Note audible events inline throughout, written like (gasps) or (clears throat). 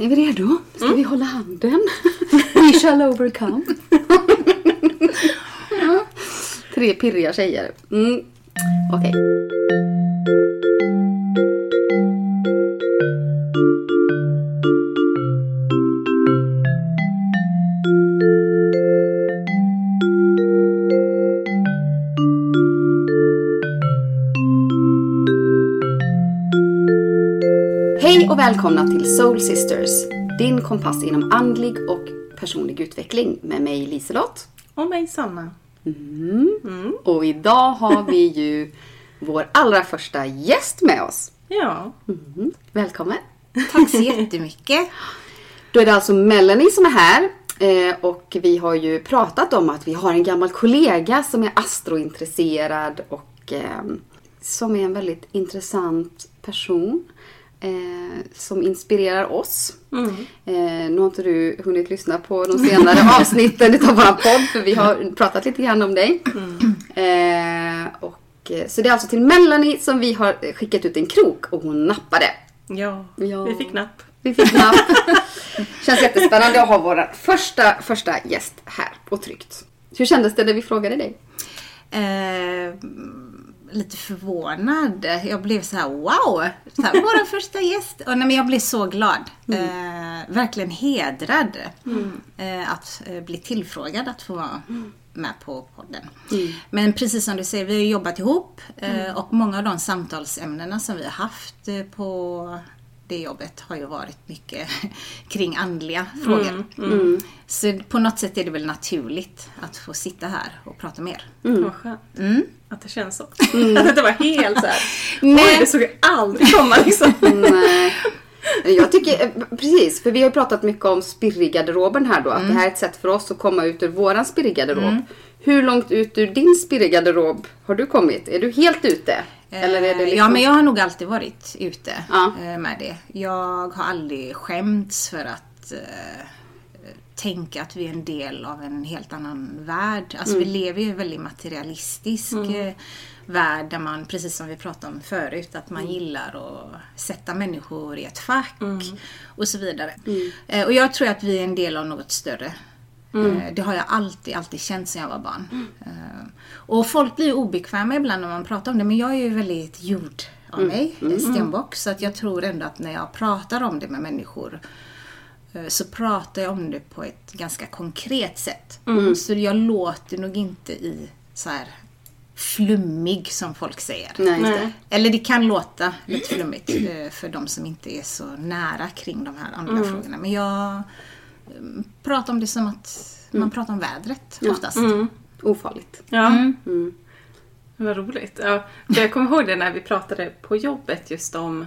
Är vi redo? Ska vi hålla handen? (laughs) We shall overcome. (laughs) Ja. Tre pirriga tjejer. Mm. Okej. Hej välkomna till Soul Sisters. Din kompass inom andlig och personlig utveckling med mig Liselott. Och mig Sanna. Mm. Och idag har vi ju vår allra första gäst med oss. Ja. Mm. Välkommen! Tack så jättemycket. Då är det alltså Melanie som är här. eh, Och vi har ju pratat om att vi har en gammal kollega som är astrointresserad och eh, som är en väldigt intressant person. Eh, som inspirerar oss. Eh, nu har inte du hunnit lyssna på de senare (laughs) avsnitten utav vår podd för vi har pratat lite grann om dig. Eh, och, eh, så det är alltså till Melanie som vi har skickat ut en krok och hon nappade. ja. Ja. Vi fick napp. Vi fick napp. (laughs) Känns jättespännande att ha vår första, första gäst här och tryggt. Hur kändes det när vi frågade dig? Lite förvånad. Jag blev så här: wow! Så här, vår första gäst. Och, nej, men jag blev så glad. Eh, verkligen hedrad eh, att eh, bli tillfrågad att få vara med på podden. Men precis som du säger, vi har jobbat ihop eh, och många av de samtalsämnena som vi har haft eh, på det jobbet har ju varit mycket (laughs) kring andliga frågor. Så på något sätt är det väl naturligt att få sitta här och prata med er. Vad skönt. Mm. Att det känns så. (laughs) Att det inte var helt såhär. (laughs) Nej. Oj, det såg jag aldrig komma liksom. (laughs) Nej. Jag tycker, eh, precis, för vi har ju pratat mycket om spirrgarderoben här då. Att det här är ett sätt för oss att komma ut ur våran spirrgarderob. Hur långt ut ur din spirrgarderob har du kommit? Är du helt ute? Eller är det Eh, liksom... Ja, men jag har nog alltid varit ute Ja. eh, med det. Jag har aldrig skämts för att tänka att vi är en del av en helt annan värld. Alltså Mm. vi lever ju i en väldigt materialistisk eh, värld där man, precis som vi pratade om förut, att Mm. man gillar att sätta människor i ett fack och så vidare. Mm. Eh, och jag tror att vi är en del av något större. Mm. Eh, Det har jag alltid, alltid känt sedan jag var barn. Och folk blir obekväma ibland när man pratar om det, men jag är ju väldigt jord av Mm. mig, mm. stenbock. Så att jag tror ändå att när jag pratar om det med människor så pratar jag om det på ett ganska konkret sätt. Mm. Så jag låter nog inte i så här flummig som folk säger. Nej. Nej. Eller det kan låta lite flummigt eh, för de som inte är så nära kring de här andra Mm. frågorna. Men jag eh, pratar om det som att man pratar om vädret oftast. Mm. Ofarligt. Ja. Mm. Vad roligt. Ja, för jag kommer ihåg det när vi pratade på jobbet just om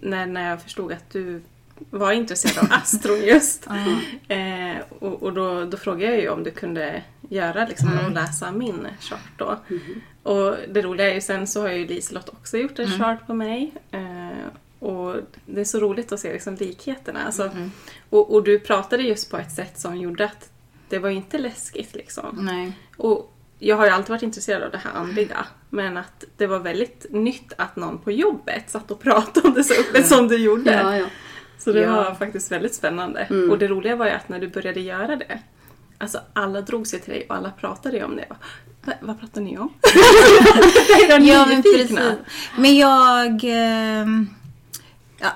när, när jag förstod att du var intresserad av astro just. (laughs) Eh, och och då, då frågade jag ju om du kunde göra liksom, och läsa min chart då. Och det roliga är ju sen så har ju Liselott också gjort en chart på mig. Eh, och det är så roligt att se liksom, likheterna. Alltså, och, och du pratade just på ett sätt som gjorde att det var ju inte läskigt liksom. Nej. Och jag har ju alltid varit intresserad av det här andliga. Men att det var väldigt nytt att någon på jobbet satt och pratade om det så öppet som du gjorde. Ja, ja. Så det Ja. var faktiskt väldigt spännande. Mm. Och det roliga var ju att när du började göra det. Alltså alla drog sig till dig och alla pratade om det. Jag bara, "Va- Vad pratar ni om? (laughs) Ja, men precis. Men jag... ehm,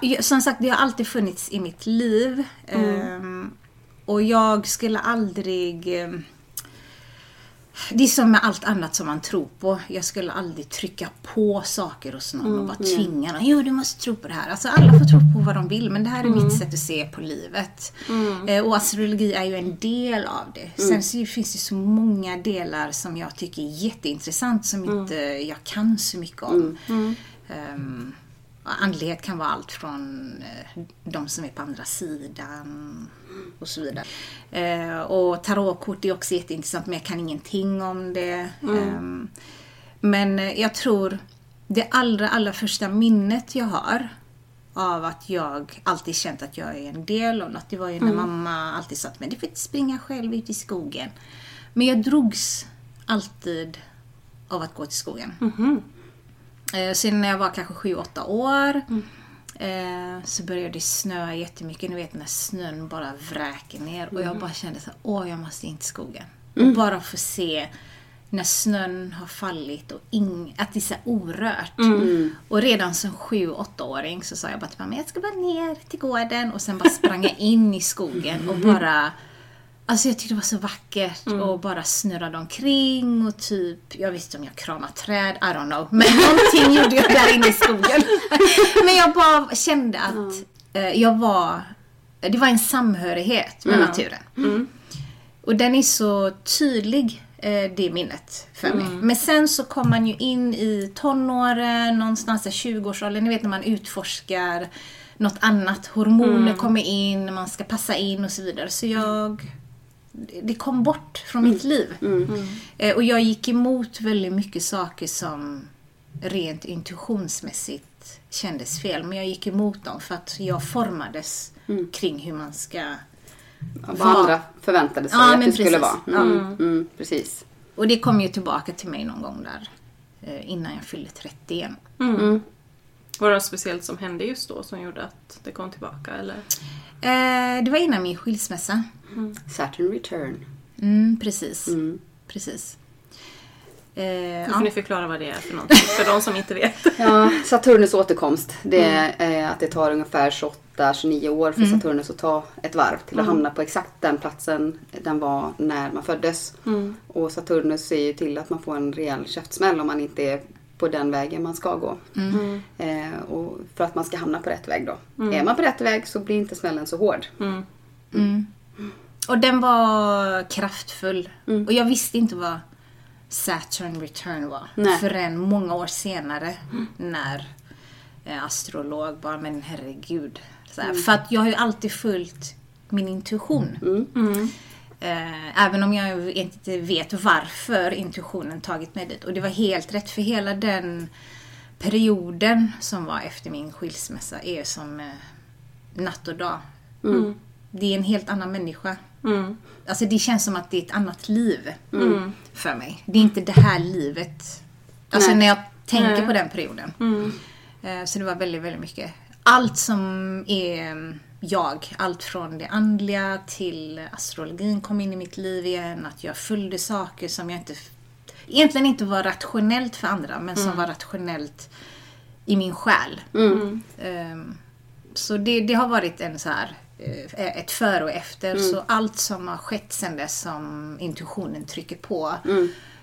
Ja, som sagt, det har alltid funnits i mitt liv. Ehm, och jag skulle aldrig... det är som med allt annat som man tror på. Jag skulle aldrig trycka på saker hos någon och bara tvinga någon. Jo, du måste tro på det här. Alltså alla får tro på vad de vill, men det här är mitt sätt att se på livet. Eh, och astrologi är ju en del av det. Sen så finns det så många delar som jag tycker är jätteintressant som inte jag kan så mycket om. Ehm, och andlighet kan vara allt från eh, de som är på andra sidan och så vidare. Eh, och tarotkort är också jätteintressant men jag kan ingenting om det. Ehm, men eh, jag tror det allra, allra första minnet jag har av att jag alltid känt att jag är en del av något. Det var ju när mamma alltid sa till mig, du får inte springa själv ut i skogen. Men jag drogs alltid av att gå till skogen. Eh, Sen när jag var kanske 7-8 år Eh, så började det snöa jättemycket. Ni vet när snön bara vräker ner. Och jag bara kände så här, åh jag måste in till skogen. Och bara få se när snön har fallit och ing, att det är så orört. Och redan som sju, åttaåring så sa jag bara mamma, jag ska bara ner till gården. Och sen bara sprang jag in i skogen och bara Alltså jag tyckte det var så vackert och bara snurrade omkring och typ, jag visste om jag kramade träd, I don't know. Men någonting (laughs) gjorde jag där inne i skogen. (laughs) Men jag bara kände att eh, jag var, det var en samhörighet med naturen. Och den är så tydlig, eh, det minnet för mig. Men sen så kom man ju in i tonåren, någonstans i 20-årsåldern, ni vet när man utforskar något annat. Hormoner kommer in, man ska passa in och så vidare. Så jag det kom bort från mitt liv. Eh, och jag gick emot väldigt mycket saker som rent intuitionsmässigt kändes fel. Men jag gick emot dem för att jag formades kring hur man ska... Vad Vad- andra förväntade sig Ja, att det skulle precis. vara. Mm. Mm, precis. Och det kom ju tillbaka till mig någon gång där. eh, Innan jag fyllde 30 igen. Var det något speciellt som hände just då som gjorde att det kom tillbaka? Eller? Eh, det var innan min skilsmässa. Saturn return. Mm, precis. Precis. Eh, Nu ja. får ni förklara vad det är för någonting, för de som inte vet. (laughs) Ja, Saturnus återkomst. Det är att det tar ungefär 28-29 år för Saturnus att ta ett varv till att hamna på exakt den platsen den var när man föddes. Och Saturnus ser ju till att man får en rejäl käftsmäll om man inte är på den vägen man ska gå. Eh, och för att man ska hamna på rätt väg då. Är man på rätt väg så blir inte smällen så hård. Mm. Och den var kraftfull. Och jag visste inte vad Saturn Return var. Nej. Förrän många år senare när eh, astrolog bara, men herregud. Så här, För att jag har ju alltid följt min intuition. Eh, även om jag inte vet varför intuitionen tagit mig dit. Och det var helt rätt för hela den perioden som var efter min skilsmässa är som eh, natt och dag. Det är en helt annan människa. Mm. Alltså det känns som att det är ett annat liv för mig. Det är inte det här livet. Alltså Nej. när jag tänker Nej. på den perioden. Mm. Eh, Så det var väldigt, väldigt mycket. Allt som är mm, jag, allt från det andliga till astrologin kom in i mitt liv igen. Att jag följde saker som jag inte egentligen inte var rationellt för andra men som var rationellt i min själ. Ehm, Så det, det har varit en så här ett före och efter. Så allt som har skett sen dess som intuitionen trycker på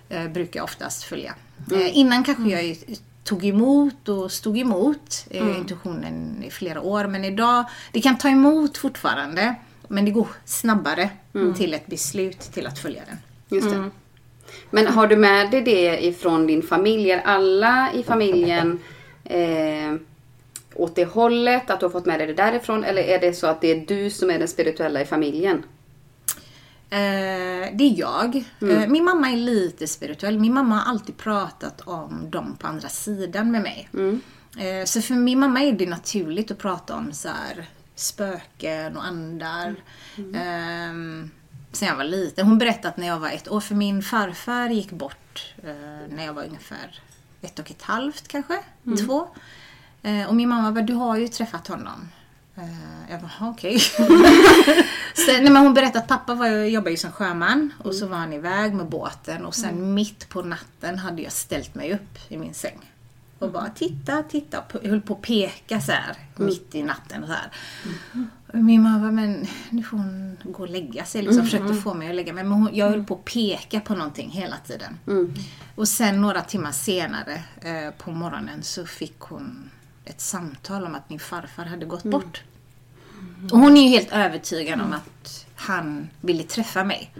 eh, brukar jag oftast följa. Eh, innan kanske jag tog emot och stod emot eh, intuitionen i flera år. Men idag, det kan ta emot fortfarande. Men det går snabbare till ett beslut till att följa den. Just det. Men har du med dig det ifrån din familj? Är alla i familjen eh, åt det hållet? Att du har fått med dig det därifrån? Eller är det så att det är du som är den spirituella i familjen? Eh, det är jag. Eh, min mamma är lite spirituell. Min mamma har alltid pratat om dem på andra sidan med mig. Eh, så för min mamma är det naturligt att prata om så här, spöken och andar. Ehm, sen jag var liten. Hon berättade att när jag var ett år, för min farfar gick bort eh, när jag var ungefär ett och ett halvt kanske, två. Eh, och min mamma bara, du har ju träffat honom. Eh, jag bara, "Ha, okej. (laughs) Men hon berättade att pappa var, jobbade ju som sjöman och så var han iväg med båten och sen mitt på natten hade jag ställt mig upp i min säng. Och bara titta, titta. och höll på att peka så här mitt i natten. Och så här. Och min mamma bara, men nu får hon gå och lägga sig. Liksom, Försökte få mig att lägga mig. Men hon, jag höll på att peka på någonting hela tiden. Och sen några timmar senare eh, på morgonen så fick hon ett samtal om att min farfar hade gått bort. Och hon är ju helt övertygad om att han ville träffa mig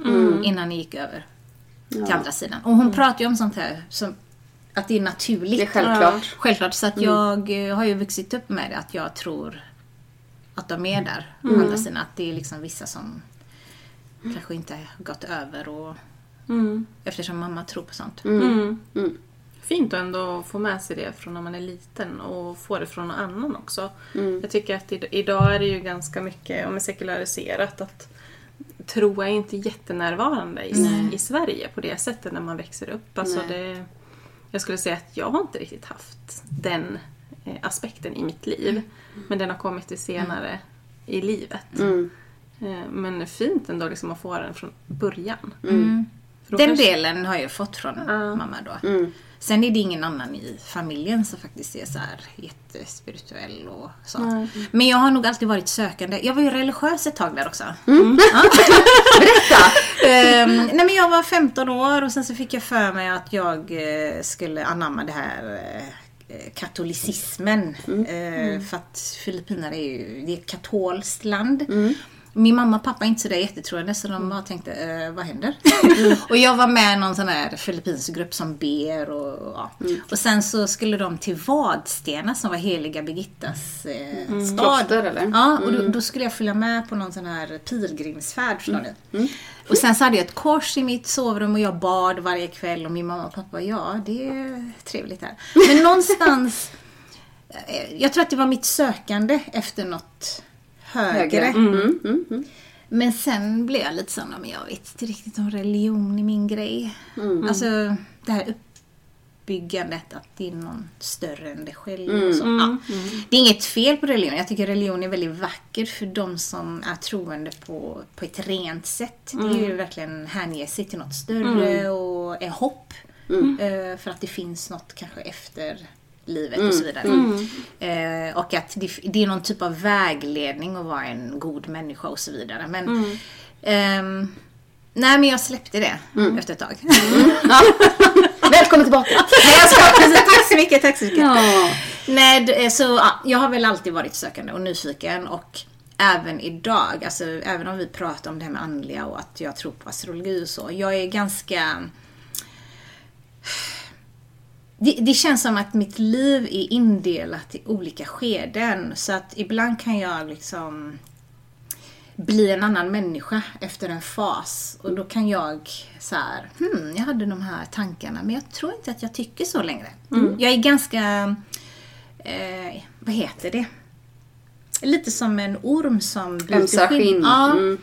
innan han gick över till andra sidan. Och hon pratar ju om sånt här som att det är naturligt. Det är självklart. Ja, självklart. Så att jag eh, har ju vuxit upp med det att jag tror att de är där på andra sidan. Att det är liksom vissa som kanske inte har gått över och Mm. eftersom mamma tror på sånt. Mm. Mm. Fint att ändå få med sig det från när man är liten och få det från någon annan också. Mm. Jag tycker att id- idag är det ju ganska mycket om sekulariserat att tro är inte jättenärvarande i, i Sverige på det sättet när man växer upp. Alltså det, jag skulle säga att jag har inte riktigt haft den eh, aspekten i mitt liv. Men den har kommit till senare i livet. Mm. Eh, Men fint ändå liksom att få den från början. Mm. Då Den kanske- delen har jag fått från Ja. mamma då. Mm. Sen är det ingen annan i familjen som faktiskt är så här jättespirituell och så. Nej. Men jag har nog alltid varit sökande. Jag var ju religiös ett tag där också. (laughs) Berätta! Ehm, nej men jag var 15 år och sen så fick jag för mig att jag eh, skulle anamma det här eh, katolicismen. Eh, för att Filippinerna är ju det är ett katolskt land. Min mamma och pappa är inte sådär jättetroende så de bara tänkte, eh, vad händer? (laughs) och jag var med i någon sån här filippinsk grupp som ber och ja. Och sen så skulle de till Vadstena som var heliga Birgittas eh, stad. Kloster, eller? Ja, och då, då skulle jag följa med på någon sån här pilgrimsfärd förstår ni. Och sen så hade jag ett kors i mitt sovrum och jag bad varje kväll och min mamma och pappa, ja det är trevligt här. Men någonstans, (laughs) eh, jag tror att det var mitt sökande efter något högre. Mm. Mm. Mm. Men sen blev jag lite sån, men jag vet inte riktigt om religion är min grej. Alltså det här uppbyggandet att det är någon större än dig själv och så. Ja. Det är inget fel på religion. Jag tycker religion är väldigt vacker för de som är troende på, på ett rent sätt. Det är ju verkligen hänge sig till något större och är hopp. Eh, För att det finns något kanske efter livet och så vidare. Eh, och att det, det är någon typ av vägledning att vara en god människa och så vidare. Men, ehm, nej men jag släppte det efter ett tag. (laughs) Välkommen tillbaka! Nej, jag ska, tack så mycket, tack så mycket. Ja. Nej, det- så ja, jag har väl alltid varit sökande och nyfiken och även idag, alltså även om vi pratar om det här med andliga och att jag tror på astrologi och så. Jag är ganska... Det, det känns som att mitt liv är indelat i olika skeden. Så att ibland kan jag liksom bli en annan människa efter en fas. Och då kan jag så här, hmm, jag hade de här tankarna men jag tror inte att jag tycker så längre. Jag är ganska, eh, vad heter det? Lite som en orm som byter skinn. Ja, Mm.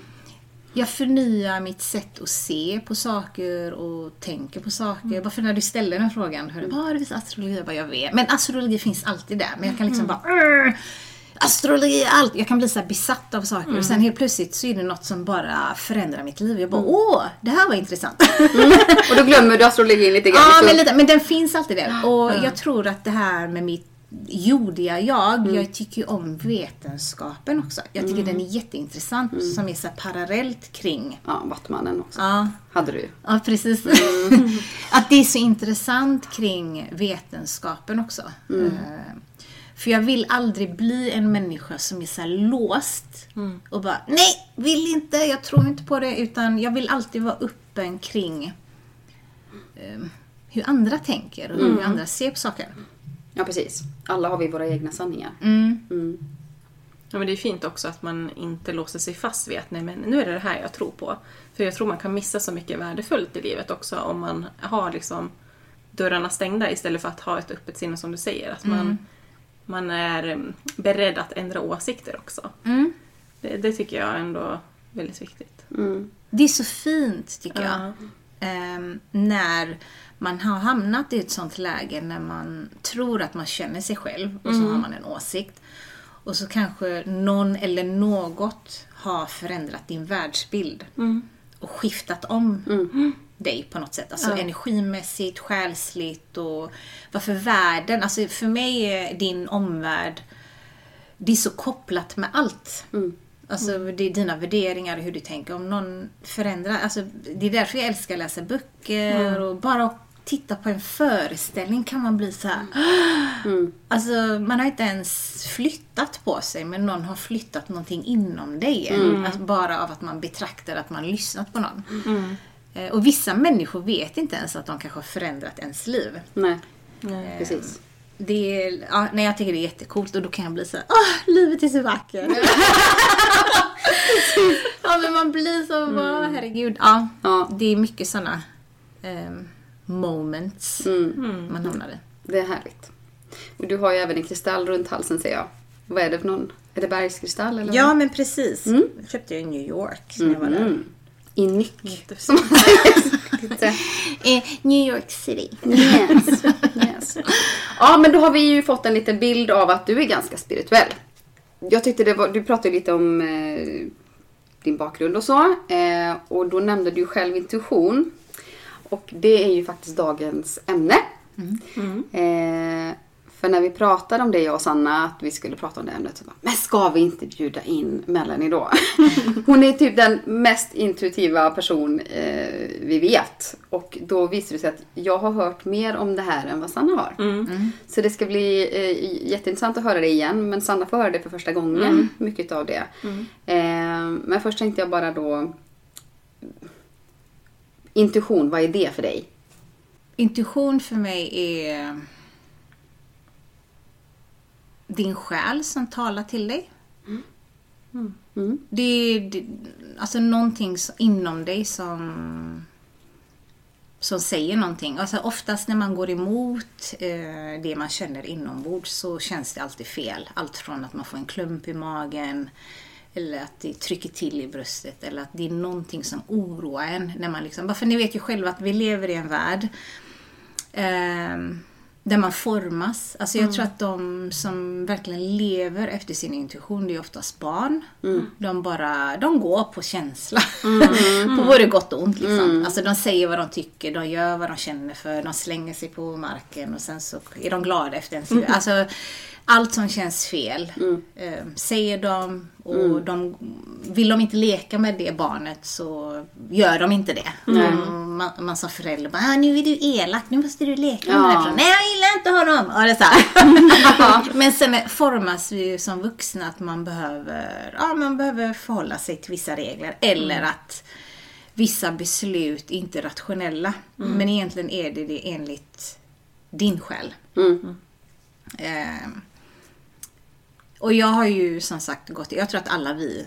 Jag förnyar mitt sätt att se på saker och tänker på saker. Varför när du ställer den frågan, hör du, vad är det för astrologi? Jag bara, jag vet. Men astrologi finns alltid där. Men jag kan liksom bara, "Arr, astrologi är allt. Jag kan bli så besatt av saker och sen helt plötsligt så är det något som bara förändrar mitt liv. Jag bara, åh, det här var intressant. Och då glömmer du astrologin lite grann. Ja, men, lite, men den finns alltid där. Och jag tror att det här med mitt jordiga jag, jag tycker ju om vetenskapen också. Jag tycker den är jätteintressant som är så parallellt kring Ja, Vattmannen också. Ja, Hade du ja precis. (laughs) att det är så intressant kring vetenskapen också. Eh, För jag vill aldrig bli en människa som är så låst och bara nej, vill inte, jag tror inte på det. Utan jag vill alltid vara öppen kring eh, hur andra tänker och hur andra ser på saker. Ja, precis. Alla har vi våra egna sanningar. Mm. Mm. Ja, men det är fint också att man inte låser sig fast vid att nej, men nu är det det här jag tror på. För jag tror man kan missa så mycket värdefullt i livet också om man har liksom dörrarna stängda istället för att ha ett öppet sinne som du säger. Att man, man är mm, beredd att ändra åsikter också. Mm. Det, det tycker jag är ändå väldigt viktigt. Mm. Det är så fint tycker jag. Ja. Ehm, när man har hamnat i ett sånt läge när man tror att man känner sig själv och så har man en åsikt. Och så kanske någon eller något har förändrat din världsbild och skiftat om dig på något sätt. Alltså Ja. energimässigt, själsligt och varför världen, alltså för mig är din omvärld det är så kopplat med allt. Alltså det är dina värderingar och hur du tänker. Om någon förändrar, alltså det är därför jag älskar att läsa böcker och bara titta på en föreställning kan man bli så här. (gasps) Alltså man har inte ens flyttat på sig men någon har flyttat någonting inom dig. Alltså, bara av att man betraktar att man lyssnat på någon. Eh, Och vissa människor vet inte ens att de kanske har förändrat ens liv. Nej, Nej. precis. Det är, ja, nej, jag tycker det är jättecoolt och då kan jag bli så här, åh, livet är så vackert. (laughs) ja, men man blir så, mm. herregud. Ja, Ja. det är mycket sådana ehm, moments Mm. man hamnar i. Det är härligt. Och du har ju även en kristall runt halsen ser jag. Vad är det för någon? Är det bergskristall eller? Ja, men precis. Mm. Jag köpte jag i New York när jag var där. Mm. I nyck. Eh, (laughs) New York City. yes. yes. Ja, men då har vi ju fått en liten bild av att du är ganska spirituell. Jag tyckte det var, du pratade lite om eh, din bakgrund och så. Eh, och då nämnde du själv intuition. Och det är ju faktiskt dagens ämne. Eh, för när vi pratade om det jag och Sanna, att vi skulle prata om det ämnet, så bara, men ska vi inte bjuda in Melanie då? (laughs) Hon är typ den mest intuitiva person eh, vi vet. Och då visade det sig att jag har hört mer om det här än vad Sanna har. Så det ska bli eh, jätteintressant att höra det igen, men Sanna får höra det för första gången, mycket av det. Eh, men först tänkte jag bara då, intuition, vad är det för dig? Intuition för mig är din själ som talar till dig. Mm. Det är alltså någonting inom dig som som säger någonting. Alltså oftast när man går emot eh, det man känner inombords så känns det alltid fel. Allt från att man får en klump i magen eller att det trycker till i bröstet eller att det är någonting som oroar en. När man liksom, för ni vet ju själva att vi lever i en värld ehm, där man formas. Alltså jag tror att de som verkligen lever efter sin intuition, det är oftast barn. De bara, de går på känsla. (laughs) på både gott och ont liksom. Alltså de säger vad de tycker, de gör vad de känner för, de slänger sig på marken och sen så är de glada efter en. (laughs) Alltså allt som känns fel eh, säger de och de, vill de inte leka med det barnet så gör de inte det. Mm. Man, man som förälder bara, ah, nu är du elak, nu måste du leka med Ja. den här personen. Nej, jag gillar inte honom. Ja, det så här. (laughs) Men sen formas vi ju som vuxna att man behöver, ja, man behöver förhålla sig till vissa regler. Eller att vissa beslut inte är rationella. Men egentligen är det det enligt din själ. Mm. Och jag har ju som sagt gått, jag tror att alla vi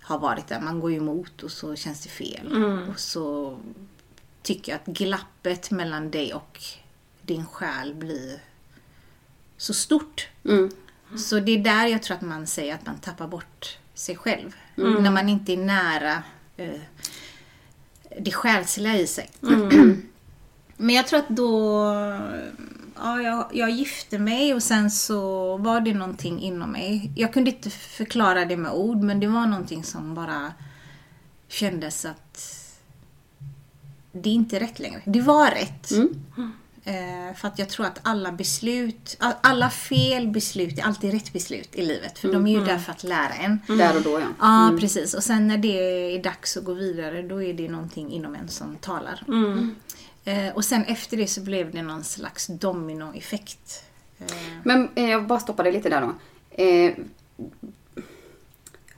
har varit där. Man går ju emot och så känns det fel. Och så tycker jag att glappet mellan dig och din själ blir så stort. Mm. Så det är där jag tror att man säger att man tappar bort sig själv. När man inte är nära eh, det själsliga i sig. (clears throat) Men jag tror att då... Ja, jag, jag gifte mig och sen så var det någonting inom mig. Jag kunde inte förklara det med ord men det var någonting som bara kändes att det är inte rätt längre. Det var rätt. Eh, för att jag tror att alla beslut, all- alla fel beslut är alltid rätt beslut i livet. För de är ju där för att lära en. Där och då ja. Ja, precis. Och sen när det är dags att gå vidare, då är det någonting inom en som talar. Eh, och sen efter det så blev det någon slags dominoeffekt. Eh, Men eh, jag bara stoppar dig lite där då.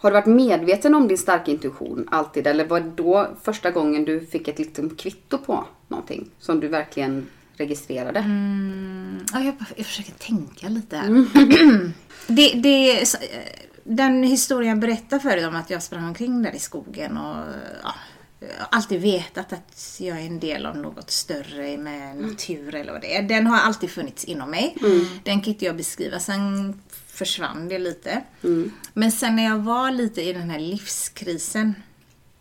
Har du varit medveten om din starka intuition alltid? Eller var det då första gången du fick ett liksom kvitto på någonting? Som du verkligen registrerade? Mm, ja, jag, jag försöker tänka lite här. (clears throat) det, det, eh, den historien jag berättade förut om att jag sprang omkring där i skogen och ja, alltid vetat att jag är en del av något större med natur eller vad det är. Den har alltid funnits inom mig. Den kan inte jag beskriva. Sen försvann det lite. Men sen när jag var lite i den här livskrisen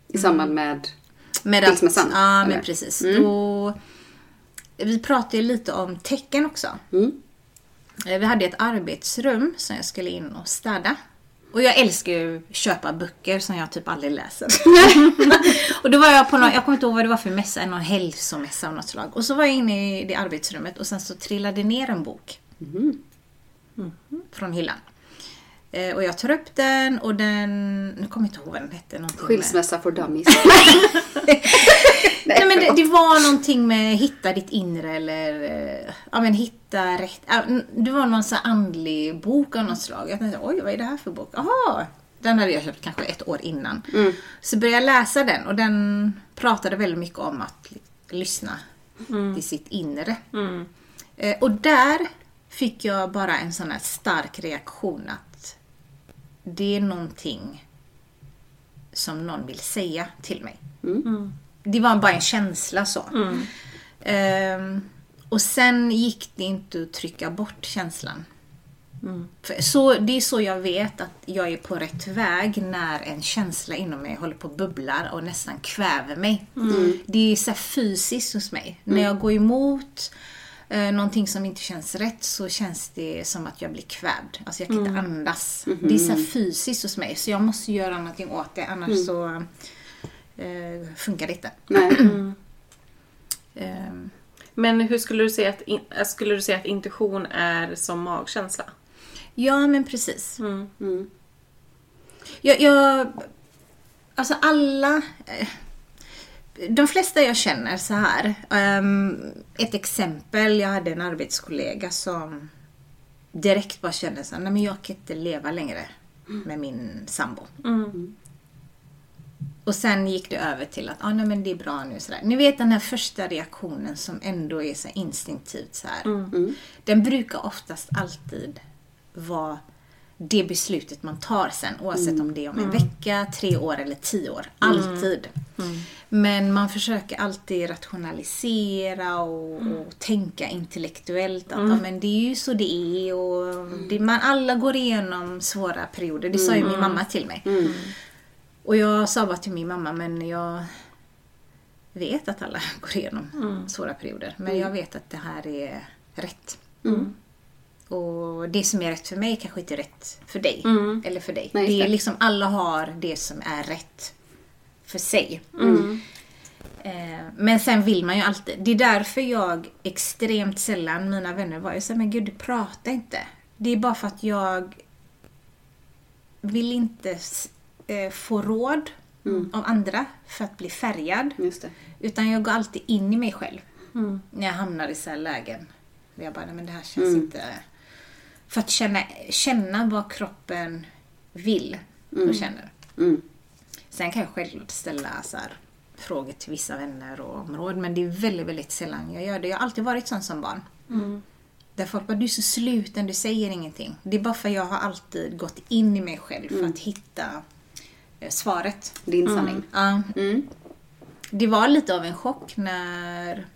I samband med... med Skilsmässan, Ja, men precis. Då, vi pratade ju lite om tecken också. Mm. Eh, Vi hade ett arbetsrum som jag skulle in och städa. Och jag älskar ju att köpa böcker som jag typ aldrig läser. (laughs) och då var jag på någon, jag kommer inte ihåg vad det var för mässa, någon hälsomässa av något slag. Och så var jag inne i det arbetsrummet och sen så trillade ner en bok. Mhm. Från hyllan. Eh, Och jag tar upp den och den, nu kommer jag inte ihåg vad den hette. någonting med- Skilsmässa for dummies. (laughs) Nej men det, det var (laughs) någonting med hitta ditt inre eller eh, ja men hitta rätt. Det var någon sån andlig bok av något slag. Jag tänkte oj vad är det här för bok? Jaha! Den hade jag köpt kanske ett år innan. Så började jag läsa den och den pratade väldigt mycket om att lyssna till sitt inre. Eh, och där fick jag bara en sån här stark reaktion att det är någonting som någon vill säga till mig. Det var bara en känsla så. Ehm, och sen gick det inte att trycka bort känslan. För så, det är så jag vet att jag är på rätt väg när en känsla inom mig håller på att bubblar och nästan kväver mig. Det är så här fysiskt hos mig. När jag går emot eh, någonting som inte känns rätt så känns det som att jag blir kvävd. Alltså jag kan inte andas. Mhm. Det är så här fysiskt hos mig så jag måste göra någonting åt det annars Mm. så eh, funkar det inte. Nej. (clears throat) Eh, Men hur skulle du säga att, in, äh, skulle du säga att intuition är som magkänsla? ja men precis. Mm. Mm. Jag, jag, alltså alla, eh, de flesta jag känner så här. ehm, ett exempel, jag hade en arbetskollega som direkt bara kände så här, nej men jag kan inte leva längre med min sambo. Mm. Och sen gick det över till att, ah, nej men det är bra nu sådär. Ni vet den här första reaktionen som ändå är så instinktivt så här. Mm. Den brukar oftast alltid vara det beslutet man tar sen. Oavsett om det är om en vecka, tre år eller tio år. Alltid. Men man försöker alltid rationalisera och, och tänka intellektuellt. Att ja, men det är ju så det är. Och det, man, alla går igenom svåra perioder. Det sa ju min mamma till mig. Mm. Och jag sa bara till min mamma, men jag vet att alla (laughs) går igenom svåra perioder. Men jag vet att det här är rätt. Mm. Och det som är rätt för mig kanske inte är rätt för dig. Mm. Eller för dig. Nej, det är det. liksom, alla har det som är rätt för sig. Mm. Eh, men sen vill man ju alltid. Det är därför jag extremt sällan, mina vänner var ju så här, men gud du pratar inte. Det är bara för att jag vill inte eh, få råd Mm. av andra för att bli färgad. Utan jag går alltid in i mig själv. Mm. När jag hamnar i så här lägen. Där jag bara, nej men det här känns Mm. inte... För att känna, känna vad kroppen vill och känner. Mm. Sen kan jag självklart ställa så här, frågor till vissa vänner och områden. Men det är väldigt, väldigt sällan jag gör det. Jag har alltid varit sån som barn. Mm. Där folk bara, du är så sluten, du säger ingenting. Det är bara för jag har alltid gått in i mig själv för att hitta svaret. Din sanning. Ja, Mm. det var lite av en chock när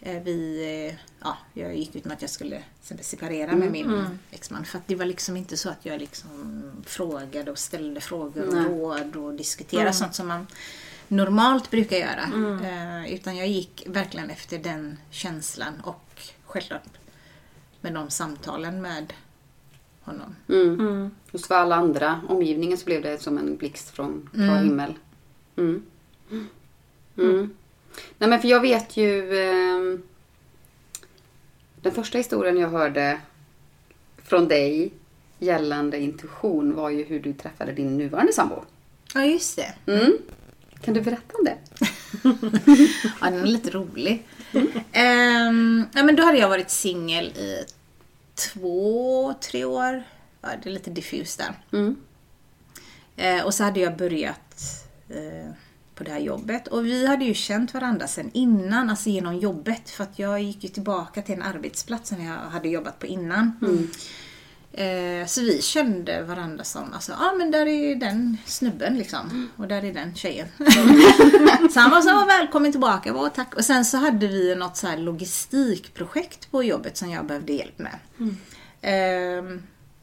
eh, vi, eh, ja, jag gick ut med att jag skulle separera med min exman. För att det var liksom inte så att jag liksom frågade och ställde frågor och Nej. råd och diskuterade sånt som man normalt brukar göra. Eh, utan jag gick verkligen efter den känslan och självklart med de samtalen med honom. Mm. Mm. Just för alla andra omgivningen så blev det som en blixt från klar himmel. Mm. Mm. Nej men för jag vet ju... ehm, den första historien jag hörde från dig gällande intuition var ju hur du träffade din nuvarande sambo. Ja, just det. Mm. Kan du berätta om det? (laughs) Ja, den är lite rolig. Ehm, ja, men då hade jag varit singel i två, tre år. Ja, det är lite diffust där. Mm. Eh, och så hade jag börjat eh, på det här jobbet. Och vi hade ju känt varandra sen innan, alltså genom jobbet. För att jag gick ju tillbaka till en arbetsplats som jag hade jobbat på innan. Eh, så vi kände varandra som, alltså, ja ah, men där är den snubben liksom. Och där är den tjejen. (laughs) så han var så, "Ah, välkommen tillbaka, var tack. Och sen så hade vi något så logistikprojekt på jobbet som jag behövde hjälp med. Eh,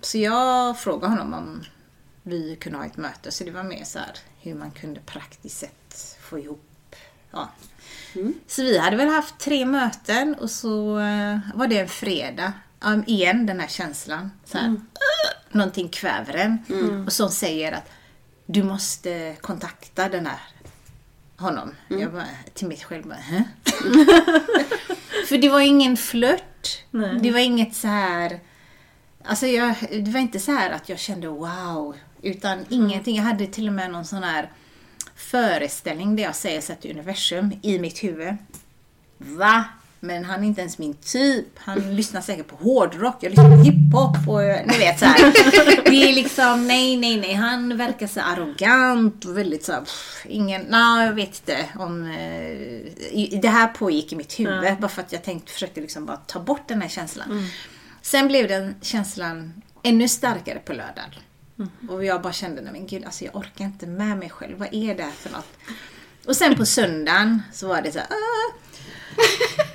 så jag frågade honom om vi kunde ha ett möte. Så det var mer så här hur man kunde praktiskt sett få ihop Ja. Så vi hade väl haft tre möten och så eh, var det en fredag. Um, igen den här känslan. Så här, "Ugh", någonting kväver en. Och som säger att du måste kontakta den här honom. Jag bara, till mig själv bara, Hä? (laughs) För det var ingen flört. Nej. Det var inget så här... Alltså jag, det var inte så här att jag kände wow. Utan ingenting. Jag hade till och med någon sån här föreställning där jag säger så till universum i mitt huvud. Va? Men han är inte ens min typ. Han lyssnar säkert på hårdrock, jag lyssnar på hiphop och ni vet så här. Det är liksom, nej, nej, nej. Han verkar så arrogant och väldigt så här, pff, ingen, nej jag vet inte om... Eh, det här pågick i mitt huvud bara för att jag tänkte, försökte liksom bara ta bort den här känslan. Sen blev den känslan ännu starkare på lördagen. Och jag bara kände, nej men gud, alltså jag orkar inte med mig själv. Vad är det här för något? Och sen på söndagen så var det så här, "Ah."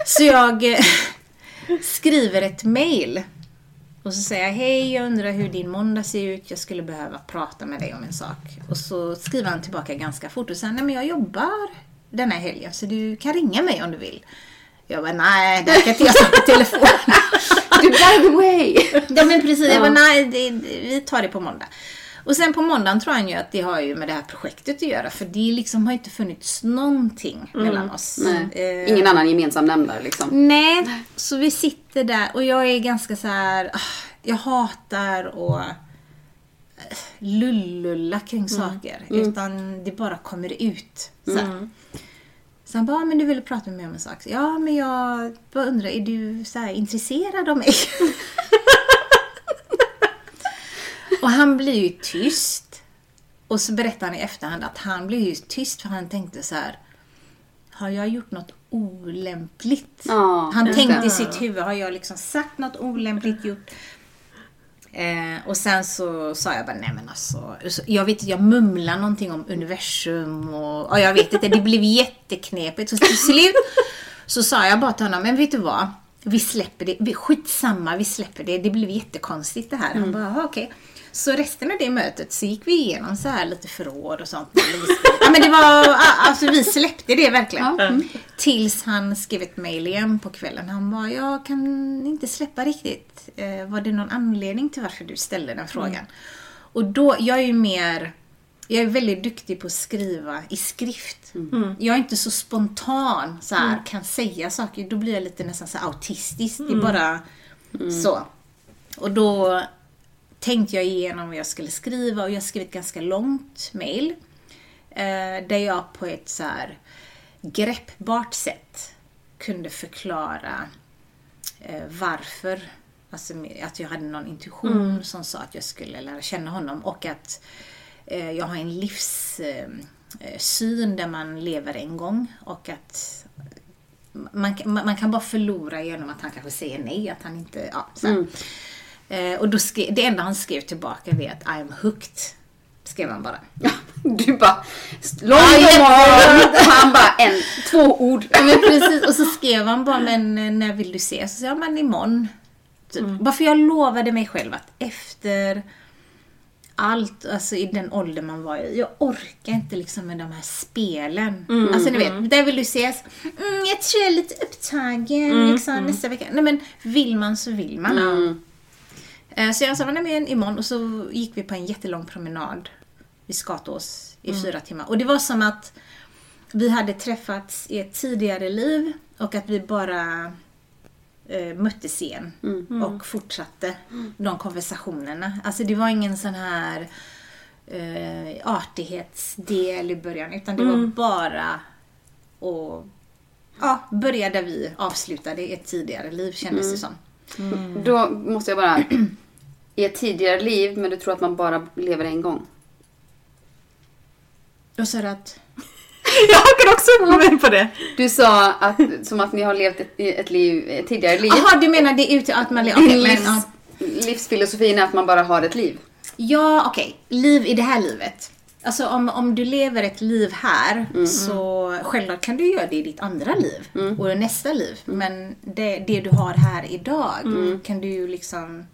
Så jag eh, skriver ett mail. Och så säger jag, hej jag undrar hur din måndag ser ut. Jag skulle behöva prata med dig om en sak. Och så skriver han tillbaka ganska fort och säger, nej men jag jobbar den här helgen så du kan ringa mig om du vill. Jag bara, nej, det kan inte jag säga på telefon. (laughs) Du, by the way! ja men precis, jag Ja. bara, nej, det, vi tar det på måndag. Och sen på måndagen tror han ju att det har ju med det här projektet att göra. För det liksom har inte funnits någonting mellan oss. Eh, Ingen annan gemensam nämnare liksom. Nej, så vi sitter där och jag är ganska så här. ah, jag hatar att eh, lullulla kring saker. Utan det bara kommer ut. Så, här. så han bara, "Ah, men du ville prata med mig om en sak. Ja, men jag bara undrar, är du så här intresserad av mig? (laughs) och han blir ju tyst. Och så berättar han i efterhand att han blev ju tyst för han tänkte så här. Har jag gjort något olämpligt? Ja, han tänkte det. i sitt huvud, har jag liksom sagt något olämpligt gjort? Eh, och sen så sa jag bara, nej men alltså. så- Jag vet jag mumlade någonting om universum och, och jag vet inte, det blev jätteknepigt. Så till slut så sa jag bara till honom, men vet du vad? Vi släpper det, skitsamma, vi släpper det. Det blev jättekonstigt det här. Han bara, "Jaha, okej. Så resten av det mötet så gick vi igenom så här lite förråd och sånt. Ja men det var, alltså vi släppte det verkligen. Ja, mm. Tills han skrev ett mail igen på kvällen. Han bara, jag kan inte släppa riktigt. Eh, var det någon anledning till varför du ställde den frågan? Och då, jag är ju mer, jag är väldigt duktig på att skriva i skrift. Jag är inte så spontan, så här, kan säga saker. Då blir jag lite nästan så autistisk. Det är bara så. Och då tänkte jag igenom vad jag skulle skriva och jag skrev ett ganska långt mail. Eh, där jag på ett så greppbart sätt kunde förklara eh, varför. Alltså att jag hade någon intuition som sa att jag skulle lära känna honom och att eh, jag har en livssyn syn där man lever en gång och att man, kan- man man kan bara förlora genom att han kanske säger nej, att han inte... Ja, så här. Eh, och då skrev, det enda han skrev tillbaka var att I'm hooked. Skrev han bara. (laughs) Du bara, lång roman. (laughs) Han bara, en, två ord. Ja, precis. Och så skrev han bara, men eh, när vill du ses? Så sa jag, men imorgon. Typ. Bara för jag lovade mig själv att efter allt, alltså i den ålder man var i. Jag orkar inte liksom med de här spelen. alltså ni vet, där vill du ses. Mm, jag tror jag är lite upptagen liksom, nästa vecka. Nej men vill man så vill man. Eh, Så jag sa, nej men imorgon. Och så gick vi på en jättelång promenad vid Skatås i fyra timmar. Och det var som att vi hade träffats i ett tidigare liv och att vi bara eh, möttes igen och fortsatte de konversationerna. Alltså det var ingen sån här eh, artighetsdel i början utan det var bara att ja, börja där vi avslutade ett tidigare liv kändes det som. Då måste jag bara, i ett tidigare liv, men du tror att man bara lever en gång? Då sa du att (laughs) Jag hakar också mig på det. Du sa att, som att ni har levt ett, ett, liv, ett tidigare liv. Jaha, du menar det ut att man... Okay, men, livs, ja. livsfilosofin är att man bara har ett liv. Ja, okej. Liv i det här livet. Alltså om, om du lever ett liv här så självklart kan du göra det i ditt andra liv och i nästa liv. Men det, det du har här idag kan du ju liksom...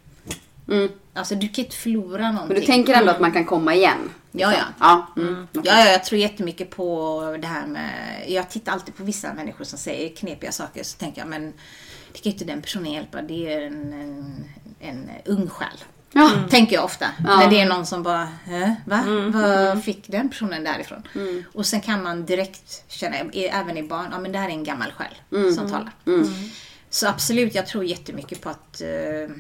Mm. Alltså du kan inte förlora någonting. Men du tänker ändå att man kan komma igen? Ja, ja. Ja, mm. Ja, ja, jag tror jättemycket på det här med... Jag tittar alltid på vissa människor som säger knepiga saker så tänker jag men det kan ju inte den personen hjälpa. Det är en, en, en ung själ. Ja. Tänker jag ofta. Ja. När det är någon som bara, äh, va? Vad fick den personen därifrån? Och sen kan man direkt känna, även i barn, ja men det här är en gammal själ som talar. Så absolut, jag tror jättemycket på att eh,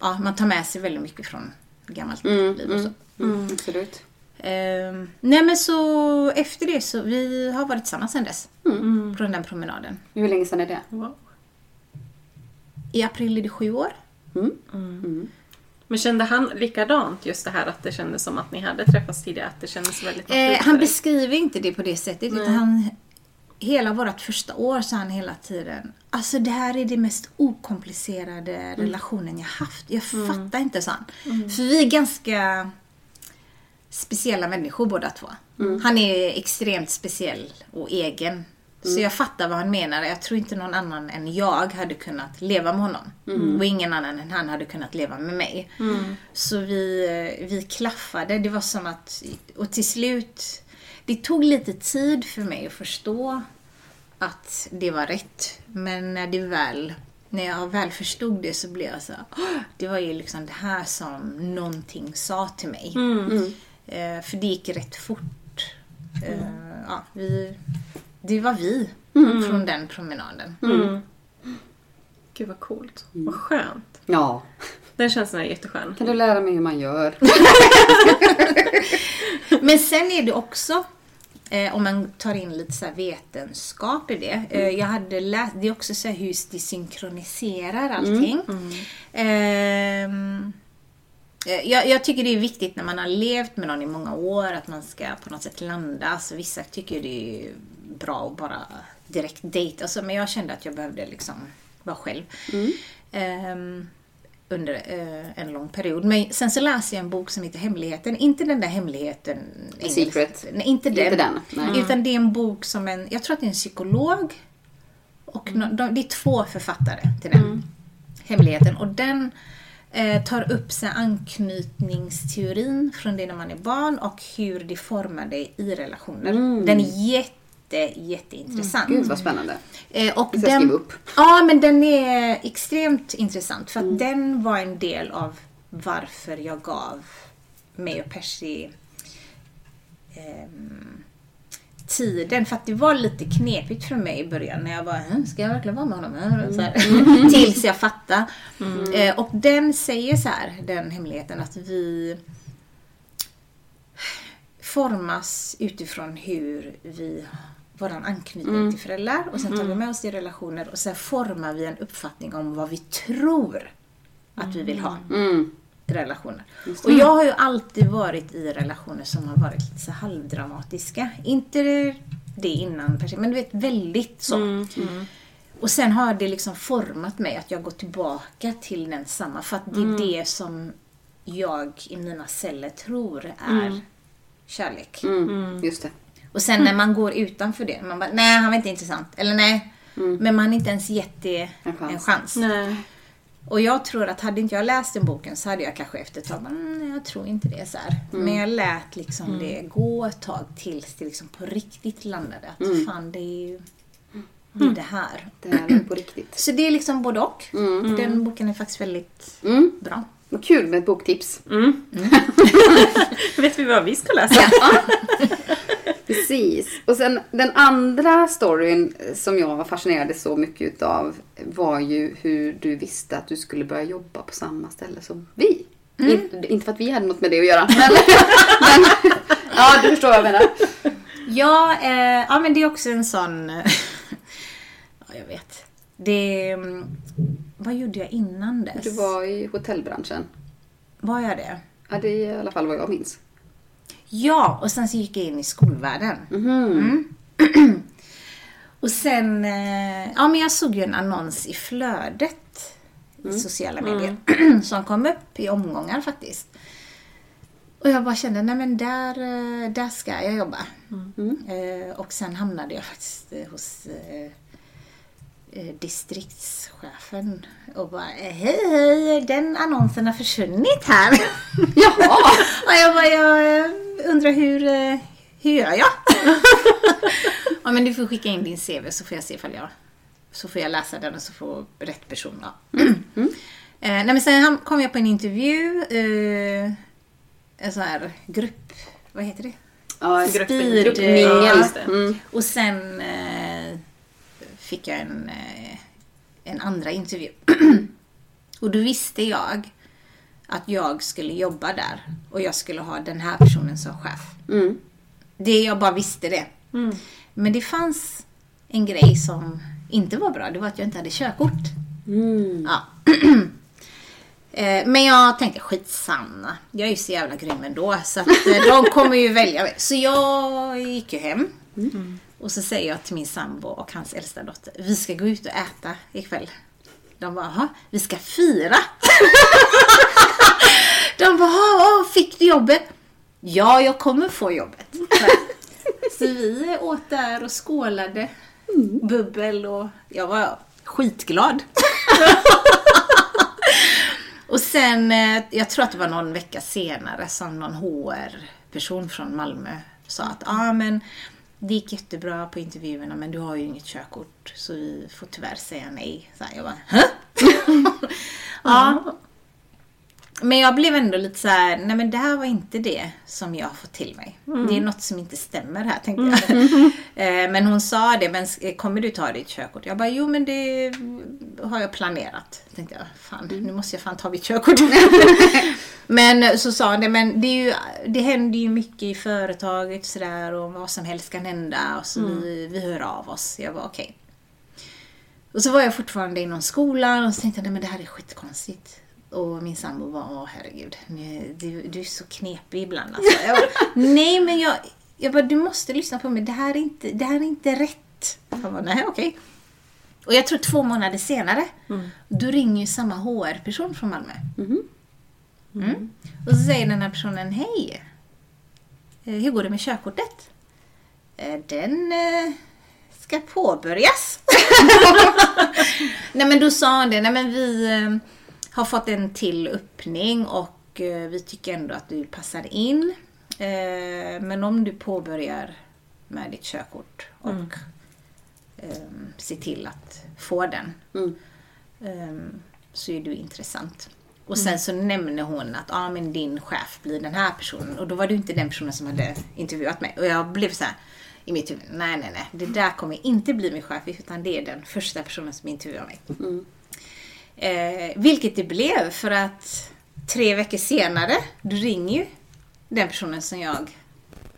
ja, man tar med sig väldigt mycket från gammalt liv och så. Mm, absolut. Ehm, nej men så efter det så, vi har varit tillsammans sedan dess. På den där promenaden. Hur länge sedan är det? Wow. I april är det sju år. Men kände han likadant just det här att det kändes som att ni hade träffats tidigare? Att det kändes väldigt Eh, han beskriver inte det på det sättet. Utan han, hela vårt första år sa han hela tiden. Alltså det här är det mest okomplicerade relationen jag haft. Jag fattar inte, sa han. För vi är ganska speciella människor båda två. Han är extremt speciell och egen. Så jag fattar vad han menar. Jag tror inte någon annan än jag hade kunnat leva med honom. Och ingen annan än han hade kunnat leva med mig. Så vi, eh, vi klaffade. Det var som att, och till slut, det tog lite tid för mig att förstå att det var rätt. Men när det väl, när jag väl förstod det så blev jag så här, "Åh, det var ju liksom det här som någonting sa till mig. Eh, för det gick rätt fort. Eh, ja, vi, det var vi från den promenaden. Gud vad coolt. Vad skönt. Ja. Den känslan är jätteskön. Kan du lära mig hur man gör? (laughs) Men sen är det också, eh, om man tar in lite så vetenskap i det. Eh, jag hade läst, det är också så hur det synkroniserar allting. Ehm, eh, jag, jag tycker det är viktigt när man har levt med någon i många år att man ska på något sätt landa. Alltså, vissa tycker det är bra att bara direkt dejta. Alltså, men jag kände att jag behövde liksom vara själv. Ehm, under eh, en lång period. Men sen så läser jag en bok som heter Hemligheten. Inte den där hemligheten. Secret. Nej, inte den. Inte den, nej. Utan det är en bok som en, jag tror att det är en psykolog. Och nå- de, det är två författare till den. Hemligheten. Och den eh, tar upp här anknytningsteorin från det när man är barn och hur det formar dig i relationer. Den är jätte, jätteintressant. Gud vad spännande. Eh, och jag skriva upp. Ja, men den är extremt intressant för att den var en del av varför jag gav mig och Percy ehm, tiden. För att det var lite knepigt för mig i början när jag bara, "Hm, ska jag verkligen vara med honom? Mm. Så här, (laughs) Tills jag fattade. Eh, och den säger så här, den hemligheten, att vi formas utifrån hur vi våran anknytning till föräldrar och sen tar vi med oss det i relationer och sen formar vi en uppfattning om vad vi tror att vi vill ha Mm. i relationer. Och jag har ju alltid varit i relationer som har varit lite så halvdramatiska. Inte det innan, se, men du vet väldigt så. Och sen har det liksom format mig att jag går tillbaka till den samma. För att det är det som jag i mina celler tror är kärlek. Mm. Just det. Och sen när man går utanför det, man bara, nej han var inte intressant. Eller nej. Men man har inte ens gett det En chans. en chans. Nej. Och jag tror att hade inte jag läst den boken så hade jag kanske efter ett tag bara, mm, nej, jag tror inte det är så här. Men jag lät liksom det gå ett tag tills det liksom på riktigt landade. Att fan det är ju det, är det här. Det här är på riktigt. Så det är liksom både och. Den boken är faktiskt väldigt Mm. bra. Vad kul med ett boktips. (laughs) Vet vi vad vi ska läsa? (laughs) Precis. Och sen den andra storyn som jag fascinerades så mycket utav var ju hur du visste att du skulle börja jobba på samma ställe som vi. Inte, inte för att vi hade något med det att göra. Men, (laughs) men ja, du förstår vad jag menar. Ja, eh, ja men det är också en sån... ja, jag vet. Det... mm, Vad gjorde jag innan dess? Du var i hotellbranschen. Var jag det? Ja, det är i alla fall vad jag minns. Ja, och sen så gick jag in i skolvärlden. Mm. (clears throat) och sen, eh, ja men jag såg ju en annons i flödet i sociala medier (clears throat) som kom upp i omgångar faktiskt. Och jag bara kände, nej men där, eh, där ska jag jobba. Eh, och sen hamnade jag faktiskt hos distriktschefen och bara, eh, hej hej, den annonsen har försvunnit här. (laughs) Jaha! (laughs) Och jag bara, jag eh, undrar hur, eh, hur gör jag? (laughs) ja men du får skicka in din CV så får jag se ifall jag, så får jag läsa den och så får rätt person ja. (clears throat) Eh, nej men sen kom jag på en intervju, eh, en sån här grupp, vad heter det? Ja, Grupp- Speed, gruppmingel. ja. Mm. Och sen eh, fick jag en, eh, en andra intervju. (clears throat) och då visste jag att jag skulle jobba där och jag skulle ha den här personen som chef. Mm. Det, jag bara visste det. Men det fanns en grej som inte var bra. Det var att jag inte hade körkort. Mm. Ja. (clears throat) Eh, Men jag tänkte skitsamma. Jag är ju så jävla grym ändå. Så att eh, de kommer ju välja mig. Så jag gick ju hem. Och så säger jag till min sambo och hans äldsta dotter. Vi ska gå ut och äta ikväll. De bara, "Jaha, vi ska fira. (laughs) De bara, "Jaha, fick du jobbet? Ja, jag kommer få jobbet. Så vi åt där och skålade. Bubbel och jag var skitglad. (laughs) Och sen, eh, jag tror att det var någon vecka senare som någon HR-person från Malmö sa att ah, men det gick jättebra på intervjuerna men du har ju inget körkort så vi får tyvärr säga nej. Så här, jag bara, Hä? (laughs) ja. Men jag blev ändå lite så här, nej men det här var inte det som jag fått till mig. Det är något som inte stämmer här tänkte jag. (laughs) Eh, men hon sa det, men kommer du ta ditt körkort? Jag bara, jo men det har jag planerat. Tänkte jag, fan nu måste jag fan ta mitt körkort. (laughs) men så sa hon det, men det, är ju, det händer ju mycket i företaget sådär och vad som helst kan hända och så vi, vi hör av oss. Jag var okej. Och så var jag fortfarande inom skolan och så tänkte jag, nej men det här är skitkonstigt. Och min sambo var, åh herregud, du, du är så knepig ibland alltså. Jag bara, nej men jag, jag bara, du måste lyssna på mig, det här är inte, det här är inte rätt. Han bara, nej okej. Och jag tror två månader senare, då ringer ju samma HR-person från Malmö. Mm. Och så säger den här personen, hej! Eh, Hur går det med körkortet? "Eh, Den eh, ska påbörjas. (laughs) nej men då sa han det, nej men vi har fått en till öppning och eh, vi tycker ändå att du passar in. Eh, Men om du påbörjar med ditt körkort och eh, ser till att få den Mm. eh, så är du intressant. Och sen så nämner hon att ah, men din chef blir den här personen. Och då var ju inte den personen som hade intervjuat mig. Och jag blev så här i mitt huvud, nej nej nej, det där kommer inte bli min chef utan det är den första personen som intervjuar mig. Eh, vilket det blev för att tre veckor senare, då ringer ju den personen som jag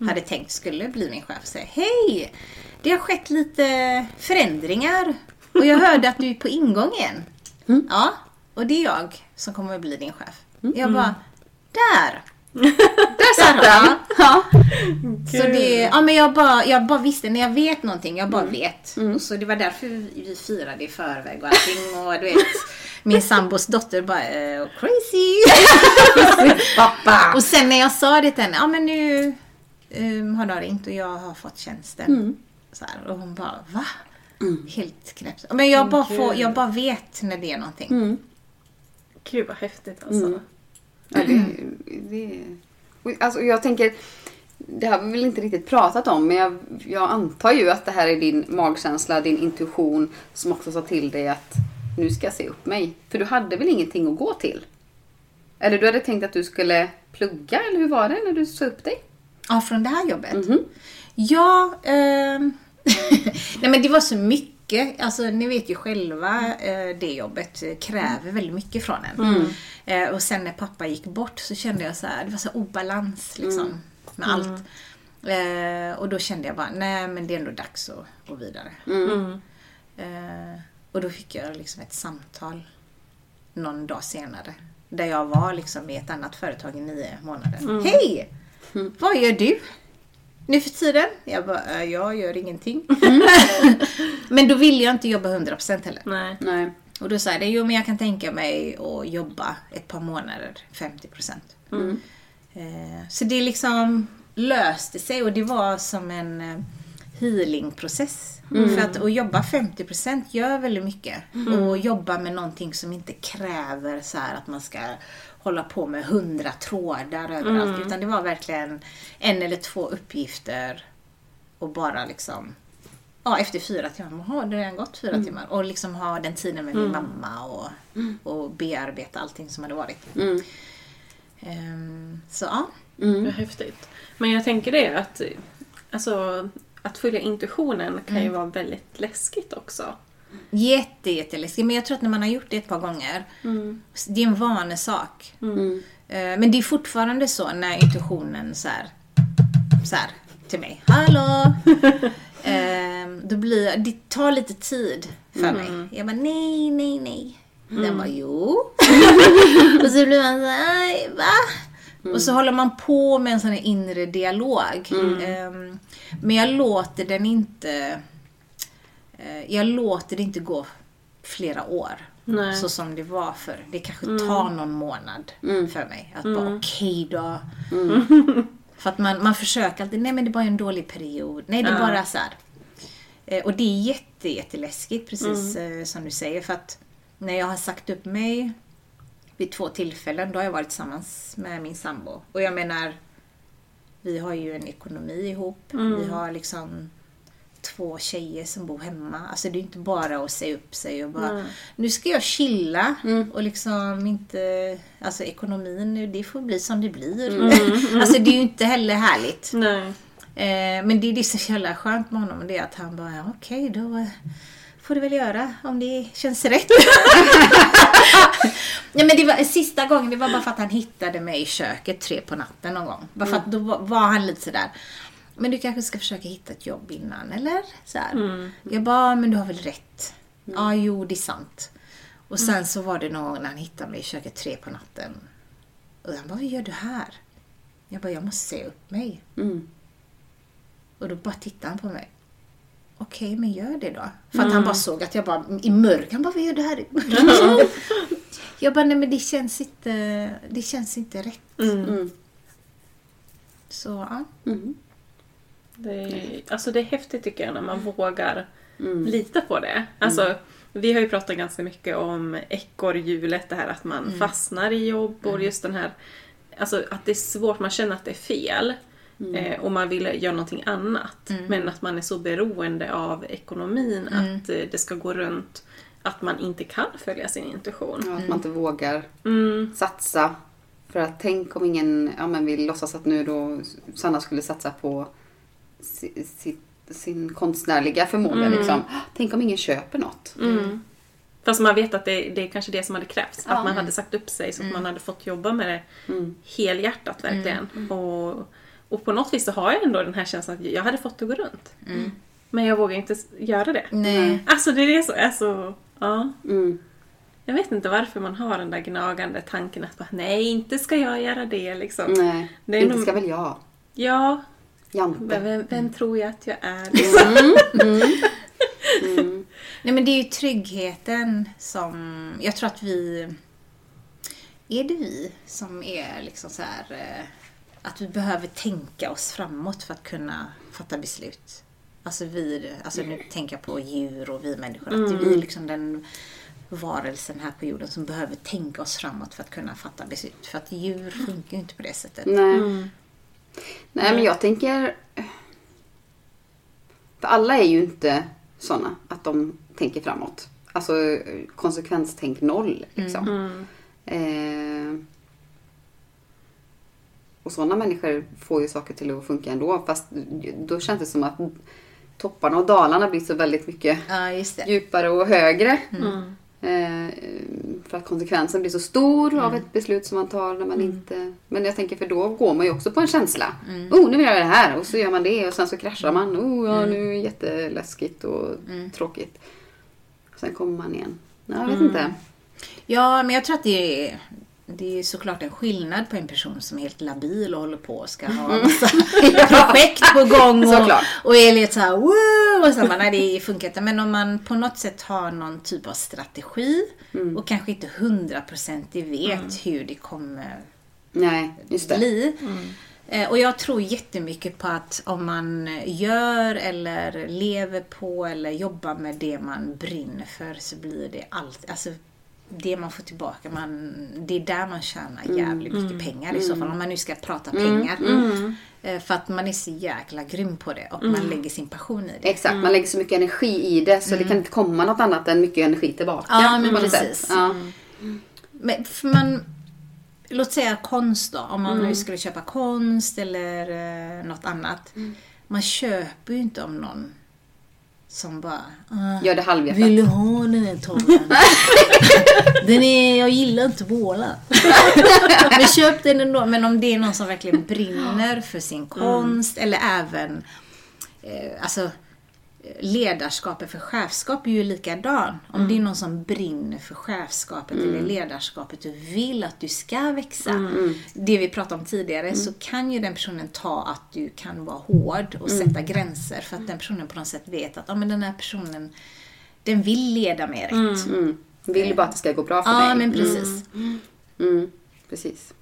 hade tänkt skulle bli min chef och säger Hej! Det har skett lite förändringar och jag hörde att du är på ingång igen. Ja, och det är jag som kommer att bli din chef. Jag bara, där! Där satt den! Ja. Så det, ja, men jag, bara, jag bara visste, när jag vet någonting, jag bara vet. Och så det var därför vi, firade i förväg och allting. Och du vet, min sambos dotter bara, eh, crazy! (laughs) Pappa! och sen när jag sa det till henne, ja men nu um, har de ringt och jag har fått tjänsten. Så här, och hon bara, va? Helt knäppt. Men jag bara, får, jag bara vet när det är någonting. Gud vad häftigt alltså. Ja, det, det, alltså jag tänker, det har vi väl inte riktigt pratat om, men jag, jag antar ju att det här är din magkänsla, din intuition som också sa till dig att nu ska jag se upp mig. För du hade väl ingenting att gå till? Eller du hade tänkt att du skulle plugga, eller hur var det när du sa upp dig? Ja, från det här jobbet? Ja, ehm, (laughs) nej men det var så mycket. Alltså ni vet ju själva, eh, det jobbet kräver väldigt mycket från en. Eh, och sen när pappa gick bort så kände jag så här, det var så obalans liksom med allt. Eh, och då kände jag bara, nej men det är ändå dags att gå vidare. Eh, och då fick jag liksom ett samtal någon dag senare. Där jag var liksom i ett annat företag i nio månader. Hej! Vad gör du? Nu för tiden? Jag bara, "Eh, jag gör ingenting. (laughs) men då ville jag inte jobba 100% heller. Nej. Nej. Och då sa jag det, jo men jag kan tänka mig att jobba ett par månader 50%. Eh, Så det liksom löste sig och det var som en eh, healingprocess. För att, att jobba 50% gör väldigt mycket. Och jobba med någonting som inte kräver så här att man ska hålla på med hundra trådar överallt. Utan det var verkligen en eller två uppgifter och bara liksom Ja, efter fyra timmar. Jaha, det har redan gått fyra timmar. Och liksom ha den tiden med min mamma och, och bearbeta allting som hade varit. Mm. Ehm, så ja. Vad häftigt. Men jag tänker det att alltså, att följa intuitionen kan ju vara väldigt läskigt också. Jätte, jätteläskigt. Men jag tror att när man har gjort det ett par gånger. Det är en vanesak. Mm. Eh, Men det är fortfarande så när intuitionen så här, så här till mig. Hallå! (laughs) Ehm, då blir det tar lite tid för mig. Jag bara nej, nej, nej. Den bara jo. (laughs) och så blir man så här, "Aj, va? Och så håller man på med en sån här inre dialog. Ehm, men jag låter den inte jag låter det inte gå flera år. Nej. Så som det var för Det kanske tar någon månad för mig. Att bara okej då. (laughs) För att man, man försöker alltid, nej men det är bara en dålig period. Nej det är bara så här. Eh, Och det är jätte, jätteläskigt precis eh, som du säger. För att när jag har sagt upp mig vid två tillfällen, då har jag varit tillsammans med min sambo. Och jag menar, vi vi har ju en ekonomi ihop. Mm. Vi har liksom två tjejer som bor hemma. Alltså det är inte bara att säga upp sig och bara Nej. nu ska jag chilla Mm. och liksom inte, alltså ekonomin nu det får bli som det blir. Mm. (laughs) alltså det är ju inte heller härligt. Nej. Eh, men det är det som är så jävla skönt med honom, det är att han bara, ja, okej då eh, får du väl göra om det känns rätt. (laughs) Nej men det var sista gången, det var bara för att han hittade mig i köket tre på natten någon gång. Bara för att då var, var han lite sådär, men du kanske ska försöka hitta ett jobb innan eller? Så. Mm. Jag bara, men du har väl rätt? Ja, jo det är sant. Och sen så var det någon gång när han hittade mig i köket tre på natten. Och han bara, vad gör du här? Jag bara, jag måste säga upp mig. Mm. Och då bara tittade han på mig. Okej, men gör det då. För att han bara såg att jag bara i mörk. Han bara, vad gör du här? (laughs) jag bara, nej men det känns inte, det känns inte rätt. Mm. Mm. Så ja. Mm. Det, är, alltså det är häftigt tycker jag när man vågar Mm. lita på det. Alltså, Vi har ju pratat ganska mycket om ekorrhjulet, det här att man Mm. fastnar i jobb och just den här Alltså att det är svårt, man känner att det är fel. Mm. Eh, och man vill göra någonting annat. Men att man är så beroende av ekonomin Mm. att eh, det ska gå runt. Att man inte kan följa sin intuition. Ja, att man inte vågar Mm. satsa. För att tänk om ingen ja, men vill låtsas att nu då Sanna skulle satsa på si, si, sin konstnärliga förmåga. Liksom. Tänk om ingen köper något. Mm. Fast man vet att det, det är kanske det som hade krävts. Ja. Att man hade sagt upp sig så att man hade fått jobba med det Mm. helhjärtat verkligen. Och, och på något vis så har jag ändå den här känslan att jag hade fått det att gå runt. Men jag vågar inte göra det. Nej. Alltså det är det som är så... Ja. Mm. Jag vet inte varför man har den där gnagande tanken att bara, nej, inte ska jag göra det liksom. Nej, Det inte nog- ska väl jag. Ja, Jante. vem, vem, vem tror jag att jag är? Liksom. (laughs) Nej men det är ju tryggheten som, jag tror att vi, är det vi som är liksom så här eh, att vi behöver tänka oss framåt för att kunna fatta beslut. Alltså vi, alltså nu tänker jag på djur och vi människor, att vi är liksom den varelsen här på jorden som behöver tänka oss framåt för att kunna fatta beslut. För att djur funkar ju inte på det sättet. Nej. Mm. Nej, men jag tänker... För alla är ju inte såna att de tänker framåt. Alltså konsekvenstänk noll liksom. Mm. Eh, och sådana människor får ju saker till att funka ändå. Fast då känns det som att topparna och dalarna blir så väldigt mycket Ja, just det. djupare och högre. Mm. Eh, för att konsekvensen blir så stor av ett beslut som man tar när man inte... Men jag tänker för då går man ju också på en känsla. Oh, nu vill jag göra det här. Och så gör man det och sen så kraschar man. Oh, ja, nu är det jätteläskigt och tråkigt. Och sen kommer man igen. Jag vet inte. Ja, men jag tror att det är, det är såklart en skillnad på en person som är helt labil och håller på och ska ha massa (laughs) (laughs) projekt på gång och, Såklart. och är lite såhär wow och så bara, nej det funkar inte. Men om man på något sätt har någon typ av strategi och kanske inte hundraprocentigt vet hur det kommer Nej, just det. bli. Eh, Och jag tror jättemycket på att om man gör eller lever på eller jobbar med det man brinner för så blir det allt, alltså det man får tillbaka, man, det är där man tjänar jävligt mycket pengar i så fall. Om man nu ska prata pengar. Eh, För att man är så jäkla grym på det och man lägger sin passion i det. Exakt, man lägger så mycket energi i det så det kan inte komma något annat än mycket energi tillbaka. Ja, men precis. Ja. Men för man, låt säga konst då. Om man nu skulle köpa konst eller eh, något annat. Man köper ju inte om någon som bara ah, Gör det halvhjärtat. Vill du ha den här tavlan? (laughs) den är, jag gillar inte båla. (laughs) Men köp den ändå. Men om det är någon som verkligen brinner för sin konst eller även eh, alltså ledarskapet för chefskap är ju likadan. Om det är någon som brinner för chefskapet eller ledarskapet och vill att du ska växa. Det vi pratade om tidigare så kan ju den personen ta att du kan vara hård och sätta gränser för att den personen på något sätt vet att ja, men den här personen den vill leda mig rätt. Mm. Vill bara att det ska gå bra för Ja, mig. men precis. Mm, precis.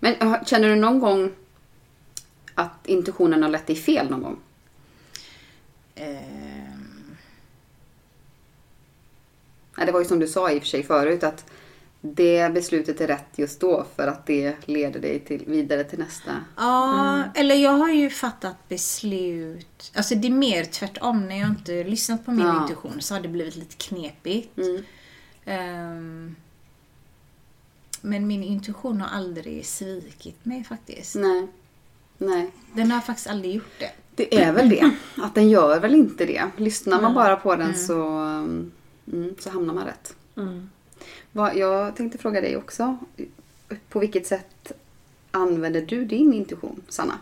Men känner du någon gång att intuitionen har lett dig fel någon gång? Ja, det var ju som du sa i och för sig förut att det beslutet är rätt just då för att det leder dig till, vidare till nästa. Ja, eller jag har ju fattat beslut. Alltså det är mer tvärtom. När jag inte lyssnat på min Ja. intuition så har det blivit lite knepigt. Mm. Ehm, men min intuition har aldrig svikit mig faktiskt. Nej. Nej. Den har faktiskt aldrig gjort det. Det är väl det. Att den gör väl inte det. Lyssnar man bara på den så, mm, så hamnar man rätt. Mm. Vad, jag tänkte fråga dig också. På vilket sätt använder du din intuition, Sanna?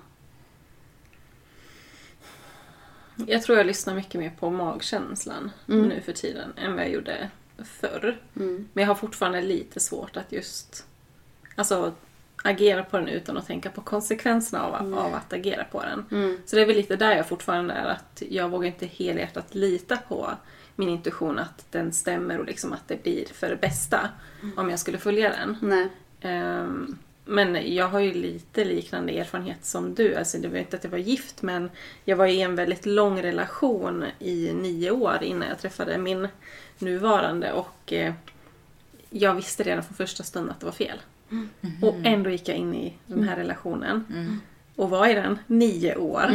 Jag tror jag lyssnar mycket mer på magkänslan Mm. nu för tiden än vad jag gjorde förr. Mm. Men jag har fortfarande lite svårt att just alltså, agera på den utan att tänka på konsekvenserna av, av att agera på den. Mm. Så det är väl lite där jag fortfarande är att jag vågar inte helhjärtat lita på min intuition att den stämmer och liksom att det blir för det bästa om jag skulle följa den. Ehm, men jag har ju lite liknande erfarenhet som du. Alltså det var inte att jag var gift men jag var i en väldigt lång relation i nio år innan jag träffade min nuvarande och eh, jag visste redan från första stund att det var fel. Och ändå gick jag in i den här relationen. Och var i den nio år.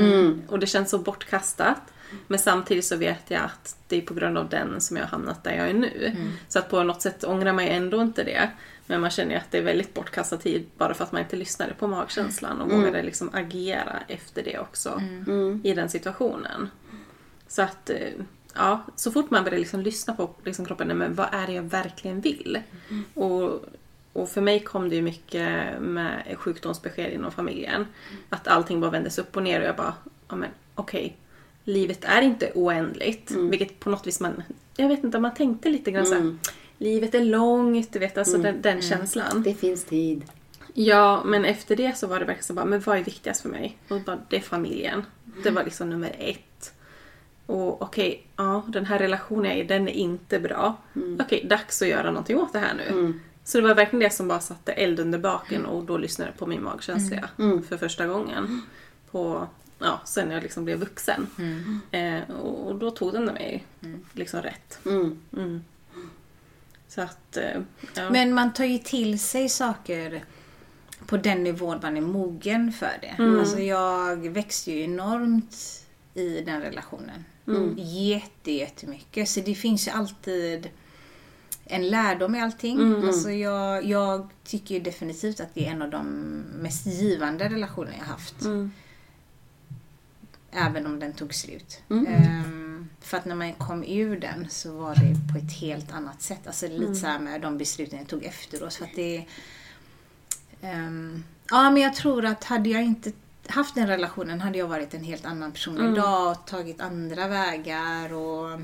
Och det känns så bortkastat. Men samtidigt så vet jag att det är på grund av den som jag har hamnat där jag är nu. Så att på något sätt ångrar man ju ändå inte det. Men man känner ju att det är väldigt bortkastad tid bara för att man inte lyssnade på magkänslan och vågade liksom agera efter det också i den situationen. Så att, eh, ja, så fort man börjar liksom lyssna på liksom kroppen, nej, men vad är det jag verkligen vill? Och, och för mig kom det ju mycket med sjukdomsbesked inom familjen. Att allting bara vändes upp och ner och jag bara, ja men okej, livet är inte oändligt. Vilket på något vis man, jag vet inte, man tänkte lite grann såhär, livet är långt, du vet, alltså den, den känslan. Det finns tid. Ja, men efter det så var det verkligen så bara, men vad är viktigast för mig? Och bara, det är familjen. Det var liksom nummer ett. Och okej, ja, den här relationen jag är i, den är inte bra. Okej, dags att göra någonting åt det här nu. Så det var verkligen det som bara satte eld under baken och då lyssnade jag på min magkänsla för första gången. På, ja, sen jag liksom blev vuxen. Eh, och, och då tog den mig liksom rätt. Mm. Mm. Så att, eh, ja. Men man tar ju till sig saker på den nivån man är mogen för det. Mm. Alltså jag växte ju enormt i den relationen. Mm. Jätte, jättemycket. Så det finns ju alltid en lärdom i allting. Mm. Alltså jag, jag tycker definitivt att det är en av de mest givande relationer jag haft. Mm. Även om den tog slut. Mm. Ehm, för att när man kom ur den så var det på ett helt annat sätt. Alltså lite så här med de besluten jag tog efteråt. För att det, ehm, ja men jag tror att hade jag inte haft den relationen hade jag varit en helt annan person Mm. idag och tagit andra vägar. och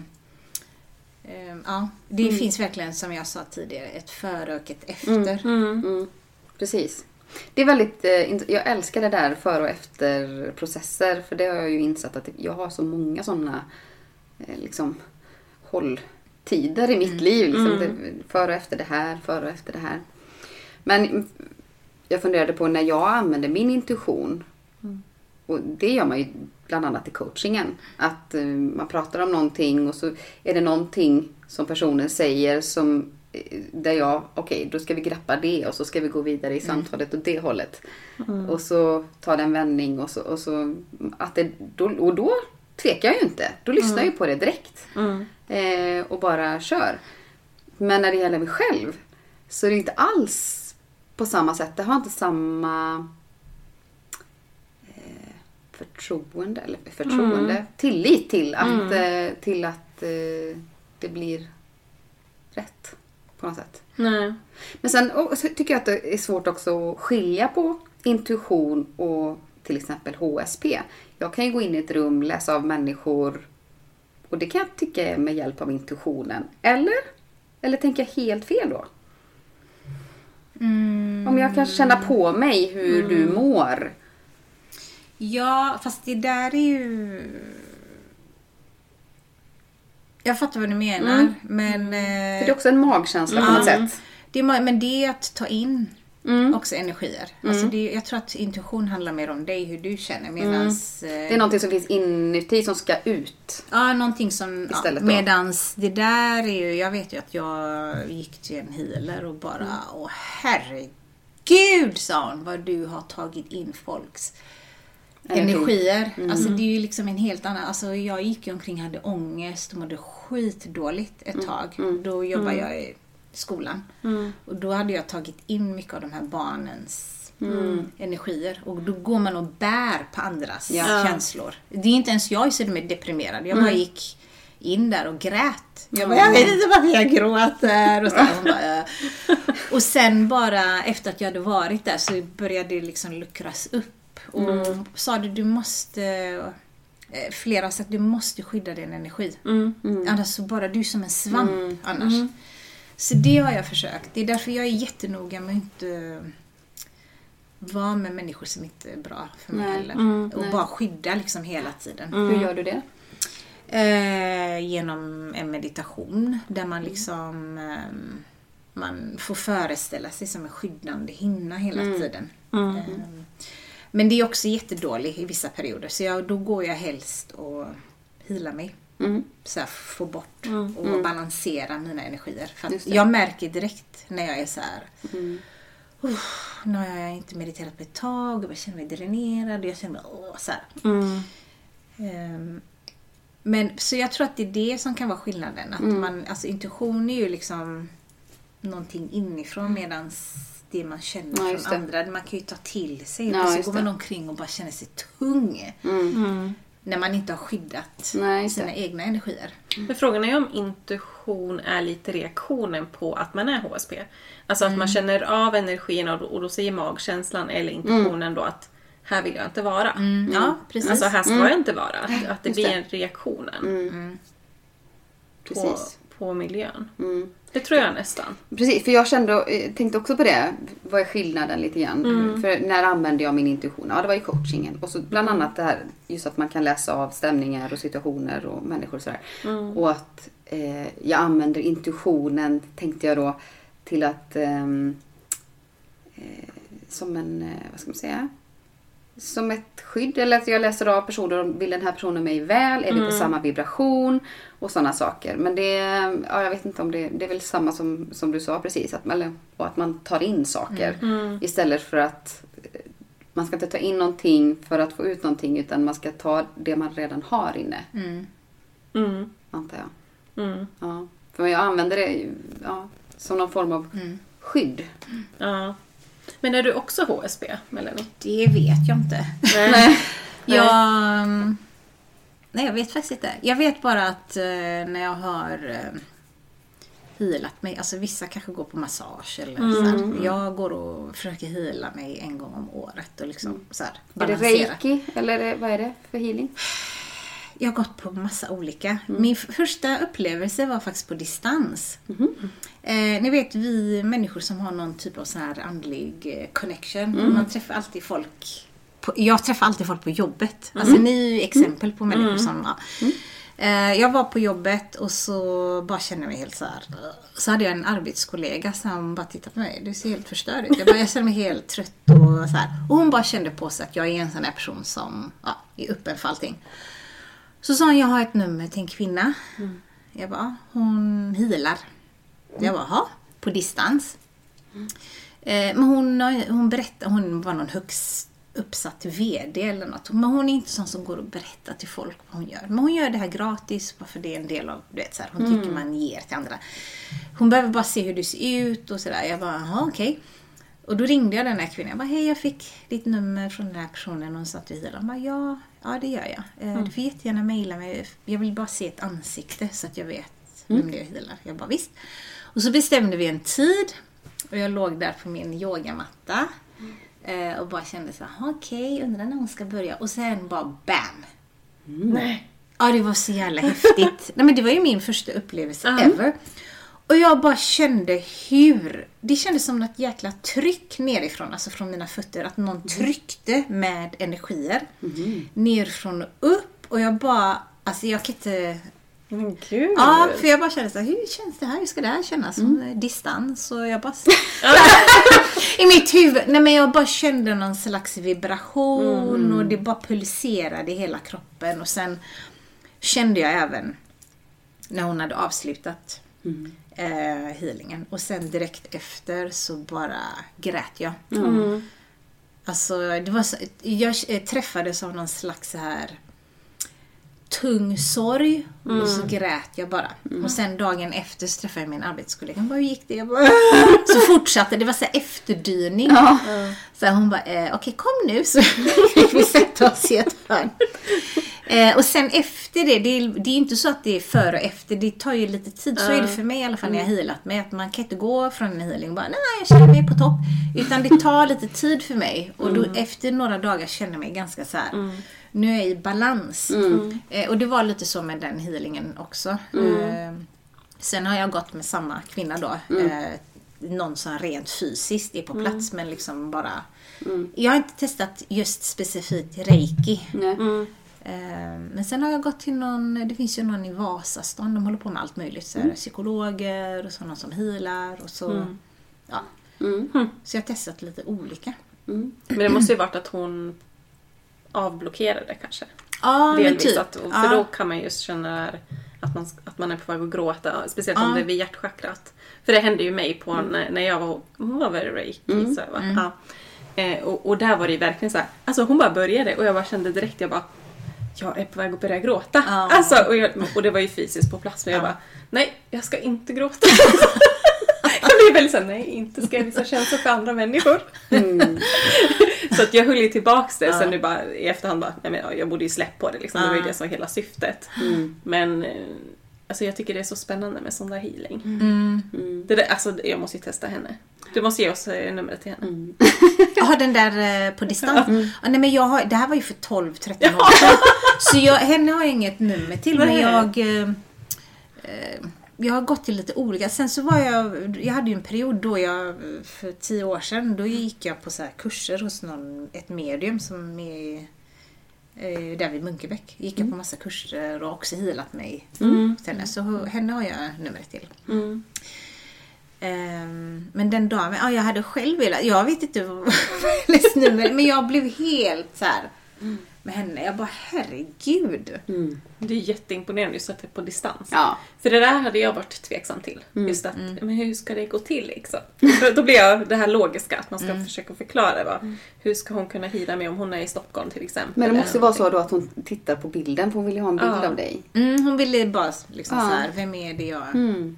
Ja, det finns verkligen som jag sa tidigare ett före och ett efter. Mm. Mm. Precis. Det är väldigt, eh, jag älskar det där före och efter processer för det har jag ju insett att jag har så många sådana eh, liksom hålltider i mitt liv. Liksom. Det, före och efter det här, före och efter det här. Men mm, jag funderade på när jag använder min intuition och det gör man ju bland annat i coachingen. Att eh, man pratar om någonting och så är det någonting som personen säger som eh, där jag, okej då ska vi greppa det och så ska vi gå vidare i samtalet åt det hållet. Och så tar det en vändning och så, och så att det, då, och då tvekar jag ju inte. Då lyssnar jag ju på det direkt. Mm. Eh, och bara kör. Men när det gäller mig själv så är det inte alls på samma sätt. Det har inte samma förtroende, eller förtroende, tillit till att, eh, till att eh, det blir rätt på något sätt. Nej. Men sen tycker jag att det är svårt också att skilja på intuition och till exempel HSP. Jag kan ju gå in i ett rum, läsa av människor och det kan jag tycka är med hjälp av intuitionen. Eller? Eller tänker jag helt fel då? Om jag kan känna på mig hur du mår. Ja, fast det där är ju... Jag fattar vad du menar. Mm. Men, eh, det är också en magkänsla på något sätt. det är, men det är att ta in också energier. Alltså det, jag tror att intuition handlar mer om dig, hur du känner. Medans, Det är eh, någonting som finns inuti som ska ut. Ja, någonting som... Ja, då. medans det där är ju... Jag vet ju att jag gick till en healer och bara... Mm. Åh herregud, sa hon, vad du har tagit in folks Energi. energier. Mm. Alltså det är ju liksom en helt annan... Alltså jag gick ju omkring och hade ångest och mådde skitdåligt ett Mm. tag. Då jobbade jag i skolan. Och då hade jag tagit in mycket av de här barnens energier. Och då går man och bär på andras Ja. känslor. Det är inte ens jag som är deprimerad. Jag bara gick in där och grät. Jag bara, jag vet inte varför jag gråter. Och, så, bara, (laughs) och sen bara efter att jag hade varit där så började det liksom luckras upp. Och sa du, du måste eh, Flera sagt du måste skydda din energi. Annars så bara du är som en svamp annars. Så det har jag försökt. Det är därför jag är jättenoga med att inte vara med människor som inte är bra för mig Nej. heller. och nej. bara skydda liksom hela tiden. Hur gör du det? Eh, genom en meditation där man liksom ehm, man får föreställa sig som en skyddande hinna hela tiden. Ehm, men det är också jättedåligt i vissa perioder så jag, då går jag helst och healar mig. Mm. Så här, få bort och balansera mina energier. För jag märker direkt när jag är så här. Mm. "Uff, nu har jag inte mediterat på ett tag och jag känner mig dränerad. Och jag känner mig åh, så. Ehm, men så jag tror att det är det som kan vara skillnaden. Att Mm. man, alltså intuition är ju liksom någonting inifrån medan det man känner Ja, från det. andra, man kan ju ta till sig. Ja, och så går man det. omkring och bara känner sig tung. Mm. När man inte har skyddat Nej, sina det. egna energier. Men frågan är om intuition är lite reaktionen på att man är HSP. Alltså att man känner av energin och då, och då säger magkänslan eller intuitionen då att här vill jag inte vara. Ja, precis. Alltså här ska jag inte vara. Att, att det Just blir det. en reaktionen på, Precis. på miljön. Mm. Det tror jag nästan. Precis, för jag kände, eh, tänkte också på det. Vad är skillnaden lite grann? För när använde jag min intuition? Ja, det var i coachingen. Och så bland annat det här just att man kan läsa av stämningar och situationer och människor och sådär. Och att eh, jag använder intuitionen, tänkte jag då, till att ehm, eh, som en, eh, vad ska man säga? Som ett skydd. Eller att jag läser av personer. Vill den här personen mig väl? Är vi på samma vibration? Och sådana saker. Men det, ja, jag vet inte om det, det är väl samma som, som du sa precis. Att, eller, och att man tar in saker. Istället för att eh, man ska inte ta in någonting för att få ut någonting. Utan man ska ta det man redan har inne. Mm. Mm. Antar jag. Mm. Ja. För jag använder det ja, som någon form av skydd. Ja. Men är du också HSB, Melanie? Det vet jag inte. Nej. (laughs) Jag, mm, nej, jag vet faktiskt inte. Jag vet bara att eh, när jag har eh, healat mig, alltså vissa kanske går på massage eller så Mm. här. Jag går och försöker heala mig en gång om året och liksom så här, Mm. Är det reiki eller vad är det för healing? Jag har gått på massa olika. Mm. Min första upplevelse var faktiskt på distans. Mhm. Eh, ni vet vi människor som har någon typ av sån här andlig eh, connection. Mm. Man träffar alltid folk på, Jag träffar alltid folk på jobbet. Alltså Mm. ni är ju exempel på människor som... Ja. Eh, jag var på jobbet och så bara kände jag mig helt så här. Så hade jag en arbetskollega som bara tittade på mig. Du ser helt förstörd ut. Jag, bara, jag känner mig helt trött och så här. Och hon bara kände på sig att jag är en sån där person som ja, är öppen för allting. Så sa hon, jag har ett nummer till en kvinna. Jag bara, "Ja, hon healar. Jag bara, "Jaha, på distans. Eh, men hon, hon berättade, hon var någon högst uppsatt VD eller något. Men hon är inte sån som går och berättar till folk vad hon gör. Men hon gör det här gratis, bara för det är en del av, du vet så här, hon tycker man ger till andra. Hon behöver bara se hur du ser ut och sådär. Jag bara, jaha okej. Och då ringde jag den här kvinnan. Jag bara, hej jag fick ditt nummer från den här personen. Hon sa att du healar. Hon bara, ja, ja det gör jag. Eh, Du får jättegärna mejla mig. Jag vill bara se ett ansikte så att jag vet vem det är jag healar. Jag bara, visst. Och så bestämde vi en tid. Och jag låg där på min yogamatta. eh, Och bara kände så här, okej, undrar när hon ska börja. Och sen bara BAM! Nej. Ja, det var så jävla häftigt. (laughs) Nej, men det var ju min första upplevelse ever. Och jag bara kände hur... Det kändes som något jäkla tryck nerifrån, alltså från mina fötter. Att någon tryckte med energier. Nerifrån och upp. Och jag bara... Alltså jag kan inte... Men gud. Ja, för jag bara kände så här, hur känns det här? Hur ska det här kännas? Mm. Distans och jag bara... (laughs) I mitt huvud, nej men jag bara kände någon slags vibration och det bara pulserade i hela kroppen och sen kände jag även när hon hade avslutat eh, healingen och sen direkt efter så bara grät jag. Mm. Alltså, det var så, jag träffades av någon slags så här tung sorg och så grät jag bara. Och sen dagen efter så träffade jag min arbetskollega. Hon bara, hur gick det? Jag bara, (laughs) så fortsatte det. var så här efterdyning. Ja. Så hon bara, eh, okej kom nu (laughs) så fick vi sätta oss i ett hörn. Eh, och sen efter det, det är, det är inte så att det är före och efter. Det tar ju lite tid. Så är det för mig i alla fall när jag har healat mig. Att man kan inte gå från en healing och bara, nej jag känner mig på topp. Utan det tar lite tid för mig. Och då, efter några dagar känner jag mig ganska så här. Nu är jag i balans. Eh, och det var lite så med den healingen också. Eh, sen har jag gått med samma kvinna då. Eh, någon som rent fysiskt är på plats men liksom bara Jag har inte testat just specifikt reiki. Nej. Eh, Men sen har jag gått till någon, det finns ju någon i Vasastan, de håller på med allt möjligt. Så här, Psykologer och sådana som healar och så. Ja. Mm. Så jag har testat lite olika. Mm. Men det måste ju varit att hon avblockerade kanske. Ja, men Delvis. typ. Att, för ja. då kan man just känna att man, att man är på väg att gråta. Speciellt om Ja. det är vid hjärtchakrat. För det hände ju mig på när, när jag var, hon var väl reiki. Så, va? Ja. Eh, och, och där var det ju verkligen så här, alltså hon bara började och jag bara kände direkt, jag bara jag är på väg att börja gråta. Ja. Alltså, och, jag, och det var ju fysiskt på plats men jag Ja. bara, nej jag ska inte gråta. (laughs) jag blev väldigt såhär, nej inte ska jag visa känslor för andra människor. (laughs) Så att jag höll ju tillbaks det. Sen nu bara i efterhand bara, nej men ja, jag borde ju släppt på det liksom. Det var ju Ja. det som var hela syftet. Men eh, alltså jag tycker det är så spännande med sån där healing. Mm. Det där, alltså jag måste ju testa henne. Du måste ge oss eh, numret till henne. Jag har den där eh, på distans. Ja, nej, men jag har, det här var ju för 12-13 år sedan. (laughs) Så jag, henne har jag inget nummer till. Men jag, eh, eh, jag har gått till lite olika. Sen så var jag, jag hade ju en period då jag, för 10 år sedan, då gick jag på så här kurser hos någon, ett medium som är eh, där vid Munkebäck. Gick jag på massa kurser och också healat mig. hos Henne. Så henne har jag numret till. Mm. Ehm, men den dagen, ja, jag hade själv velat, jag vet inte (laughs) vad hennes nummer men jag blev helt så här med henne. Jag bara herregud. Mm. Det är jätteimponerande just att det är på distans. Ja. För det där hade jag varit tveksam till. Just att, men hur ska det gå till liksom? För då blir jag det här logiska, att man ska försöka förklara vad, hur ska hon kunna hira mig om hon är i Stockholm till exempel. Men det måste vara så då att hon tittar på bilden för hon vill ju ha en bild Ja. av dig. Mm, hon ville bara liksom Ja. så här, vem är det jag... Mm.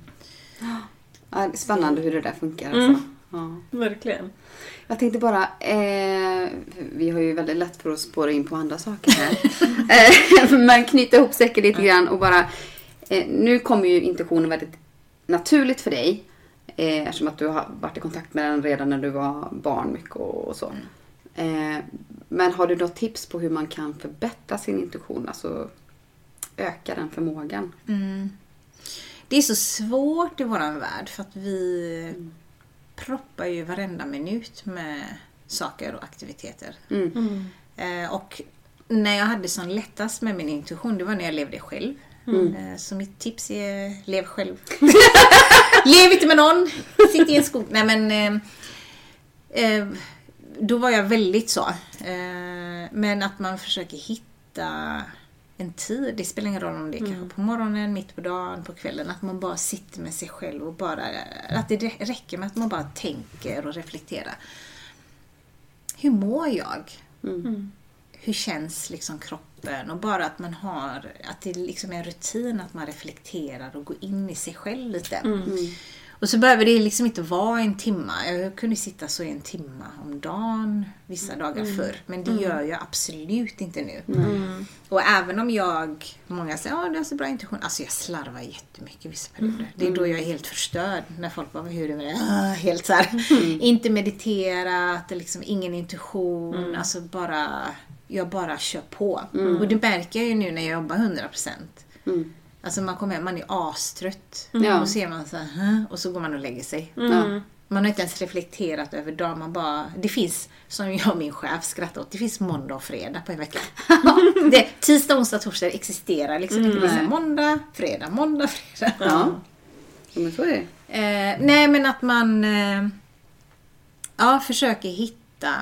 Är spännande hur det där funkar alltså. Ja. Verkligen. Jag tänkte bara, eh, vi har ju väldigt lätt för att spåra in på andra saker här. (laughs) eh, (laughs) men knyta ihop säcken lite grann och bara, eh, nu kommer ju intuitionen väldigt naturligt för dig. Eh, eftersom att du har varit i kontakt med den redan när du var barn mycket och, och så. Eh, men har du något tips på hur man kan förbättra sin intuition? Alltså öka den förmågan? Mm. Det är så svårt i våran värld för att vi proppar ju varenda minut med saker och aktiviteter. Mm. Eh, och när jag hade sån lättast med min intuition, det var när jag levde själv. Eh, så mitt tips är, lev själv. (laughs) lev inte med någon, sitt i en skog. Nej men, eh, eh, då var jag väldigt så. Eh, men att man försöker hitta en tid, det spelar ingen roll om det är kanske på morgonen, mitt på dagen, på kvällen. Att man bara sitter med sig själv och bara, att det räcker med att man bara tänker och reflekterar. Hur mår jag? Mm. hur känns liksom kroppen och bara att man har, att det liksom är en rutin att man reflekterar och går in i sig själv lite. Mm. Och så behöver det liksom inte vara en timma. Jag kunde sitta så en timma om dagen vissa dagar förr. Men det gör jag absolut inte nu. Och även om jag, många säger att du har så bra intuition. Alltså jag slarvar jättemycket vissa perioder. Det är då jag är helt förstörd. När folk bara, hur är det med det? (laughs) Ah, helt så här. Inte mediterat, det liksom ingen intuition. Alltså bara, jag bara kör på. Och det märker jag ju nu när jag jobbar 100%. Mm. Alltså man kommer hem, man är astrött. Ja. Och så ser man så här, "Hä?" och så går man och lägger sig. Ja. Man har inte ens reflekterat över dagen. Man bara, det finns, som jag och min chef skrattar åt, det finns måndag och fredag på en vecka. det, tisdag, onsdag, torsdag existerar liksom inte. Det så här måndag, fredag, måndag, fredag. Ja. ja men så är det. Eh, nej, men att man eh, ja, försöker hitta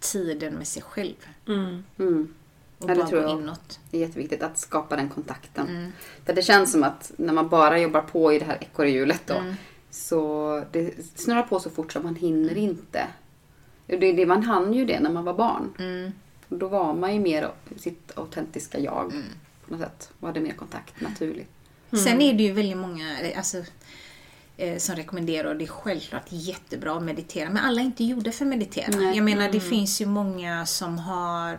tiden med sig själv. Mm. Mm. Och Ja, det bara tror jag. inåt. Det är jätteviktigt att skapa den kontakten. Mm. För det känns som att när man bara jobbar på i det här ekorrhjulet då. Mm. Så det snurrar på så fort så man hinner inte. Det, det, man hann ju det när man var barn. Mm. Då var man ju mer sitt autentiska jag. Mm. På något sätt. Och hade mer kontakt naturligt. Sen är det ju väldigt många alltså, eh, som rekommenderar och det är självklart jättebra att meditera. Men alla är inte gjorda för att meditera. Nej. Jag menar det finns ju många som har eh,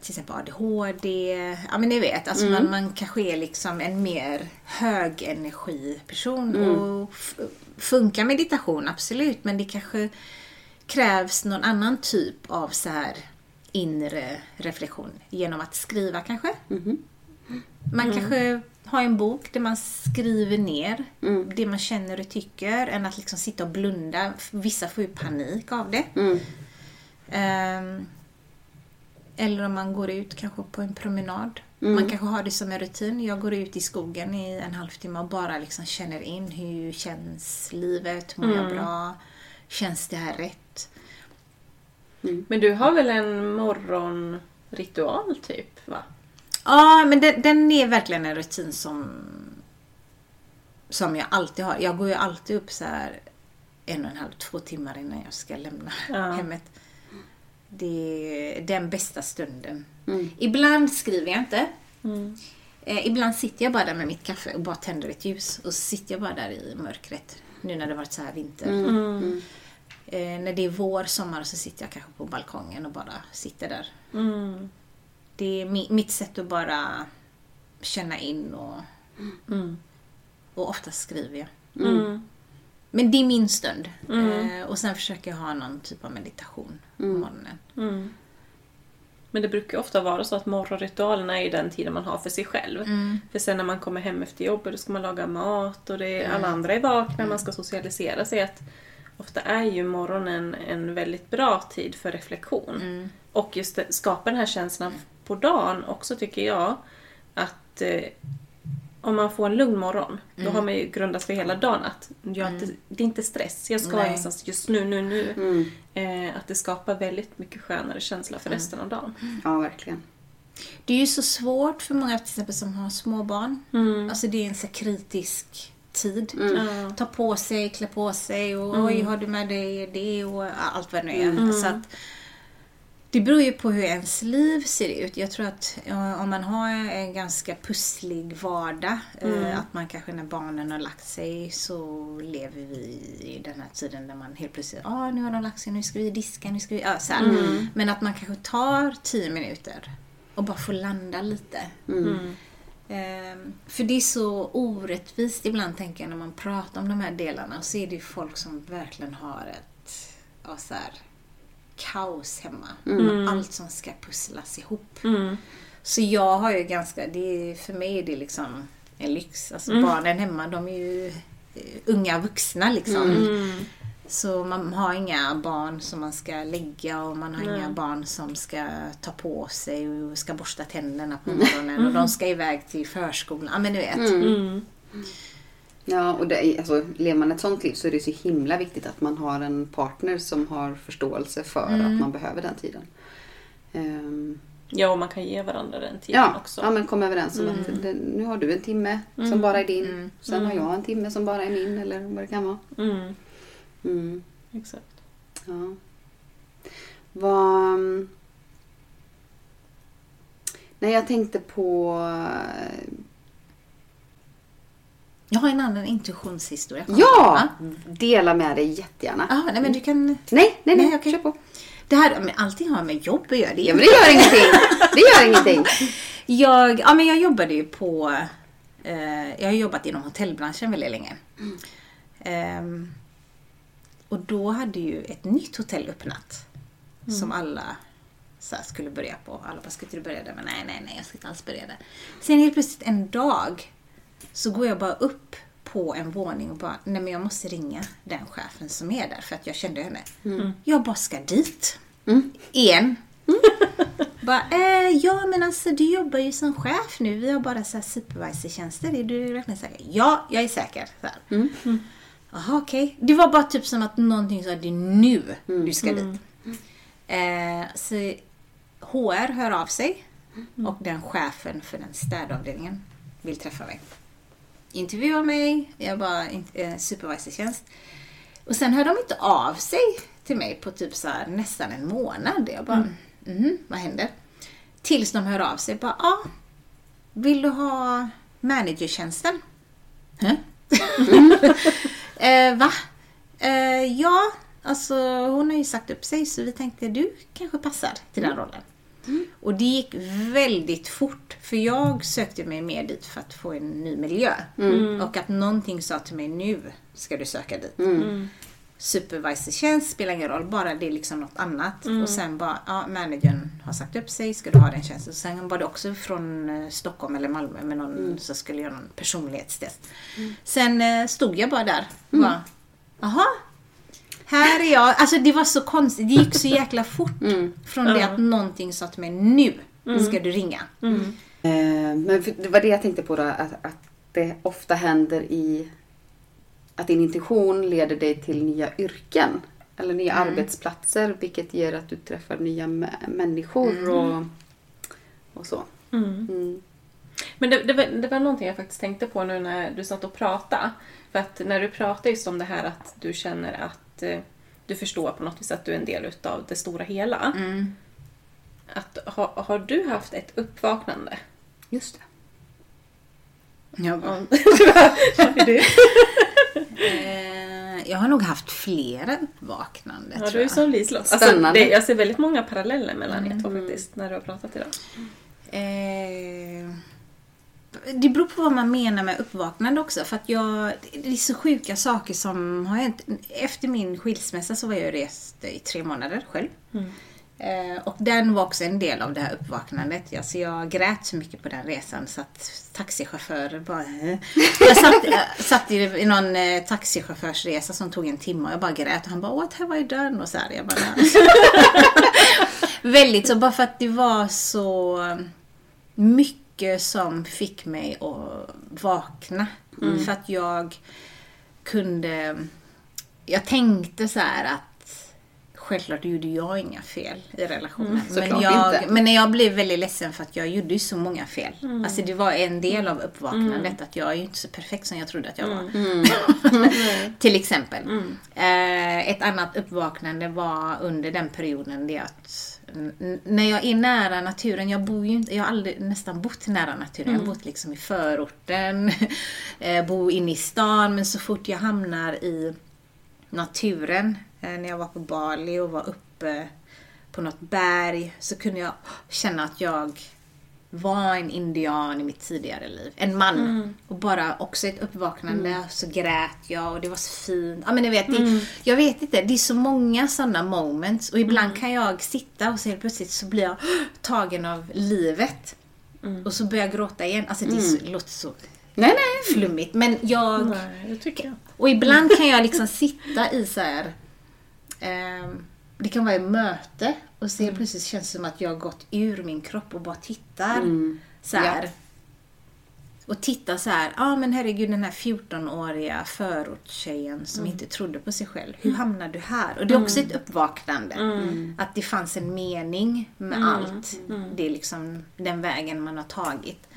till exempel ADHD. Ja men ni vet, alltså man, man kanske är liksom en mer högenergiperson. Och f- funkar meditation, absolut. Men det kanske krävs någon annan typ av så här inre reflektion. Genom att skriva kanske. Man kanske har en bok där man skriver ner det man känner och tycker än att liksom sitta och blunda. Vissa får ju panik av det. Mm. Eller om man går ut kanske på en promenad. Mm. Man kanske har det som en rutin. Jag går ut i skogen i en halvtimme och bara liksom känner in hur känns livet? Mår jag bra? Känns det här rätt? Men du har väl en morgonritual typ? Va? Ja, men den, den är verkligen en rutin som som jag alltid har. Jag går ju alltid upp så här en och en halv, två timmar innan jag ska lämna Ja. hemmet. Det är den bästa stunden. Mm. Ibland skriver jag inte. Mm. Eh, ibland sitter jag bara där med mitt kaffe och bara tänder ett ljus. Och så sitter jag bara där i mörkret. Nu när det varit så här vinter. Mm. Eh, när det är vår, sommar så sitter jag kanske på balkongen och bara sitter där. Mm. Det är mi- mitt sätt att bara känna in och, Mm. och ofta skriver jag. Mm. Men det är min stund. Mm. Eh, och sen försöker jag ha någon typ av meditation på Mm. morgonen. Mm. Men det brukar ofta vara så att morgonritualerna är den tiden man har för sig själv. Mm. För sen när man kommer hem efter jobbet då ska man laga mat och det är, alla andra är vakna, man ska socialisera sig. Att ofta är ju morgonen en väldigt bra tid för reflektion. Mm. Och just det, skapa den här känslan på dagen också tycker jag. Att eh, om man får en lugn morgon, då har man ju grundat för hela dagen att jag, det, det är inte stress, jag ska Nej. någonstans just nu, nu, nu. Mm. Eh, att det skapar väldigt mycket skönare känsla för resten av dagen. Ja, verkligen. Det är ju så svårt för många till exempel som har små barn. Mm. Alltså det är en så kritisk tid. Ja. Ta på sig, klä på sig och oj, har du med dig det och allt vad det nu är. Så att, det beror ju på hur ens liv ser ut. Jag tror att ja, om man har en ganska pusslig vardag, eh, att man kanske när barnen har lagt sig så lever vi i den här tiden där man helt plötsligt, ah, nu har de lagt sig, nu ska vi diska, nu ska vi... Ja, så här. Men att man kanske tar tio minuter och bara får landa lite. Mm. Ehm, för det är så orättvist ibland tänker jag när man pratar om de här delarna. Så är det ju folk som verkligen har ett ja, så här, kaos hemma. Med allt som ska pusslas ihop. Mm. Så jag har ju ganska, det är, för mig är det liksom en lyx. Alltså Mm. barnen hemma de är ju eh, unga vuxna liksom. Mm. Så man har inga barn som man ska lägga och man har inga Nej. barn som ska ta på sig och ska borsta tänderna på morgonen och de ska iväg till förskolan. Ja men du vet. Mm. Ja, och det, är- alltså, lever man ett sånt liv så är det så himla viktigt att man har en partner som har förståelse för att man behöver den tiden. Ehm, Ja, och man kan ge varandra den tiden ja, också. ja, men kom överens om att det, nu har du en timme som bara är din. Sen har jag en timme som bara är min eller vad det kan vara. Mm. Mm, Exakt. ja. Vad... Nej, jag tänkte på... Jag har en annan intuitionshistoria. Ja! Dela med dig jättegärna. Ja, nej men du kan... Nej, nej, nej. Nej, okej. Kör på. Det här, men allting har med jobb att göra. Det Ja, men det gör ingenting. Det gör ingenting. (laughs) Jag, ja, men jag jobbade ju på... Eh, jag har jobbat inom hotellbranschen väldigt länge. Ehm, och då hade ju ett nytt hotell öppnat. Som alla så här, skulle börja på. Alla bara, ska inte du börja där? Men nej, nej, nej, jag ska inte alls börja där. Sen helt plötsligt en dag så går jag bara upp på en våning och bara, nej men jag måste ringa den chefen som är där för att jag kände henne. Mm. Jag bara ska dit. Igen. (laughs) bara, eh, ja men alltså du jobbar ju som chef nu. Vi har bara så här supervisortjänster. Är du verkligen säker? Ja, jag är säker. Så här. Mm. Jaha, okej. Det var bara typ som att någonting sa att det är nu du ska dit. Eh, så HR hör av sig och den chefen för den städavdelningen vill träffa mig. Intervjuar mig, jag bara eh, supervisortjänst. Och sen hör de inte av sig till mig på typ så här, nästan en månad. Jag bara, mhm, vad händer? Tills de hör av sig, bara, ja, vill du ha managertjänsten? (laughs) Eh, va? Eh, ja, alltså hon har ju sagt upp sig så vi tänkte du kanske passar till den rollen. Och det gick väldigt fort för jag sökte mig mer dit för att få en ny miljö. Och att någonting sa till mig nu ska du söka dit. Supervisortjänst spelar ingen roll, bara det är liksom något annat. Och sen bara, ja managern har sagt upp sig, ska du ha den tjänsten? Sen var det också från eh, Stockholm eller Malmö med någon som skulle göra någon personlighetstest. Sen eh, stod jag bara där och bara, jaha, här är jag. Alltså det var så konstigt, det gick så jäkla fort. Från det att någonting sa till mig, nu ska du ringa. Eh, Men det var det jag tänkte på då, att, att det ofta händer i att din intention leder dig till nya yrken. Eller nya arbetsplatser vilket ger att du träffar nya mä- människor och, och så. Mm. Men det, det, var, det var någonting jag faktiskt tänkte på nu när du satt och pratade. För att när du pratar just om det här att du känner att du förstår på något vis att du är en del utav det stora hela. Att, har, har du haft ett uppvaknande? Just det. Jag, bara, (laughs) (laughs) eh, jag har nog haft flera uppvaknanden Ja, du är som Liselott. Alltså, det, jag ser väldigt många paralleller mellan er två faktiskt, när du har pratat idag. Eh, det beror på vad man menar med uppvaknande också. För att jag, det är så sjuka saker som har hänt. Efter min skilsmässa så var jag rest i tre månader själv. Eh, och den var också en del av det här uppvaknandet. Alltså jag grät så mycket på den resan så att taxichaufförer bara... eh. Jag satt, (laughs) jag satt i, i någon eh, taxichaufförsresa som tog en timme och jag bara grät och han bara What have I done? Och så här, jag bara, (laughs) Väldigt så, bara för att det var så mycket som fick mig att vakna. För att jag kunde... Jag tänkte så här att Självklart gjorde jag inga fel i relationen. men, såklart jag, men jag blev väldigt ledsen för att jag gjorde ju så många fel. Alltså det var en del av uppvaknandet att jag är ju inte så perfekt som jag trodde att jag var. (laughs) Till exempel. Eh, ett annat uppvaknande var under den perioden det att när jag är nära naturen, jag bor ju inte, jag har aldrig nästan bott nära naturen. Jag har bott liksom i förorten, (laughs) eh, bor inne i stan, men så fort jag hamnar i naturen, eh, när jag var på Bali och var uppe på något berg, så kunde jag känna att jag var en indian i mitt tidigare liv. En man. Och bara också ett uppvaknande. Så grät jag och det var så fint. Ja, men ni vet, det, Jag vet inte, det är så många sådana moments. Och ibland kan jag sitta och så helt plötsligt så blir jag (gasps) tagen av livet. Och så börjar jag gråta igen. Alltså det, är så, det låter så Nej, nej. flummigt. Men jag... Nej, det tycker jag. Och ibland kan jag liksom sitta i så här. ehm, det kan vara ett möte och så helt plötsligt känns det som att jag har gått ur min kropp och bara tittar. Så här. Ja. Och tittar så här. Ja ah, men herregud den här 14-åriga förortstjejen som inte trodde på sig själv. Hur hamnade du här? Och det är också ett uppvaknande. Att det fanns en mening med allt. Det är liksom den vägen man har tagit.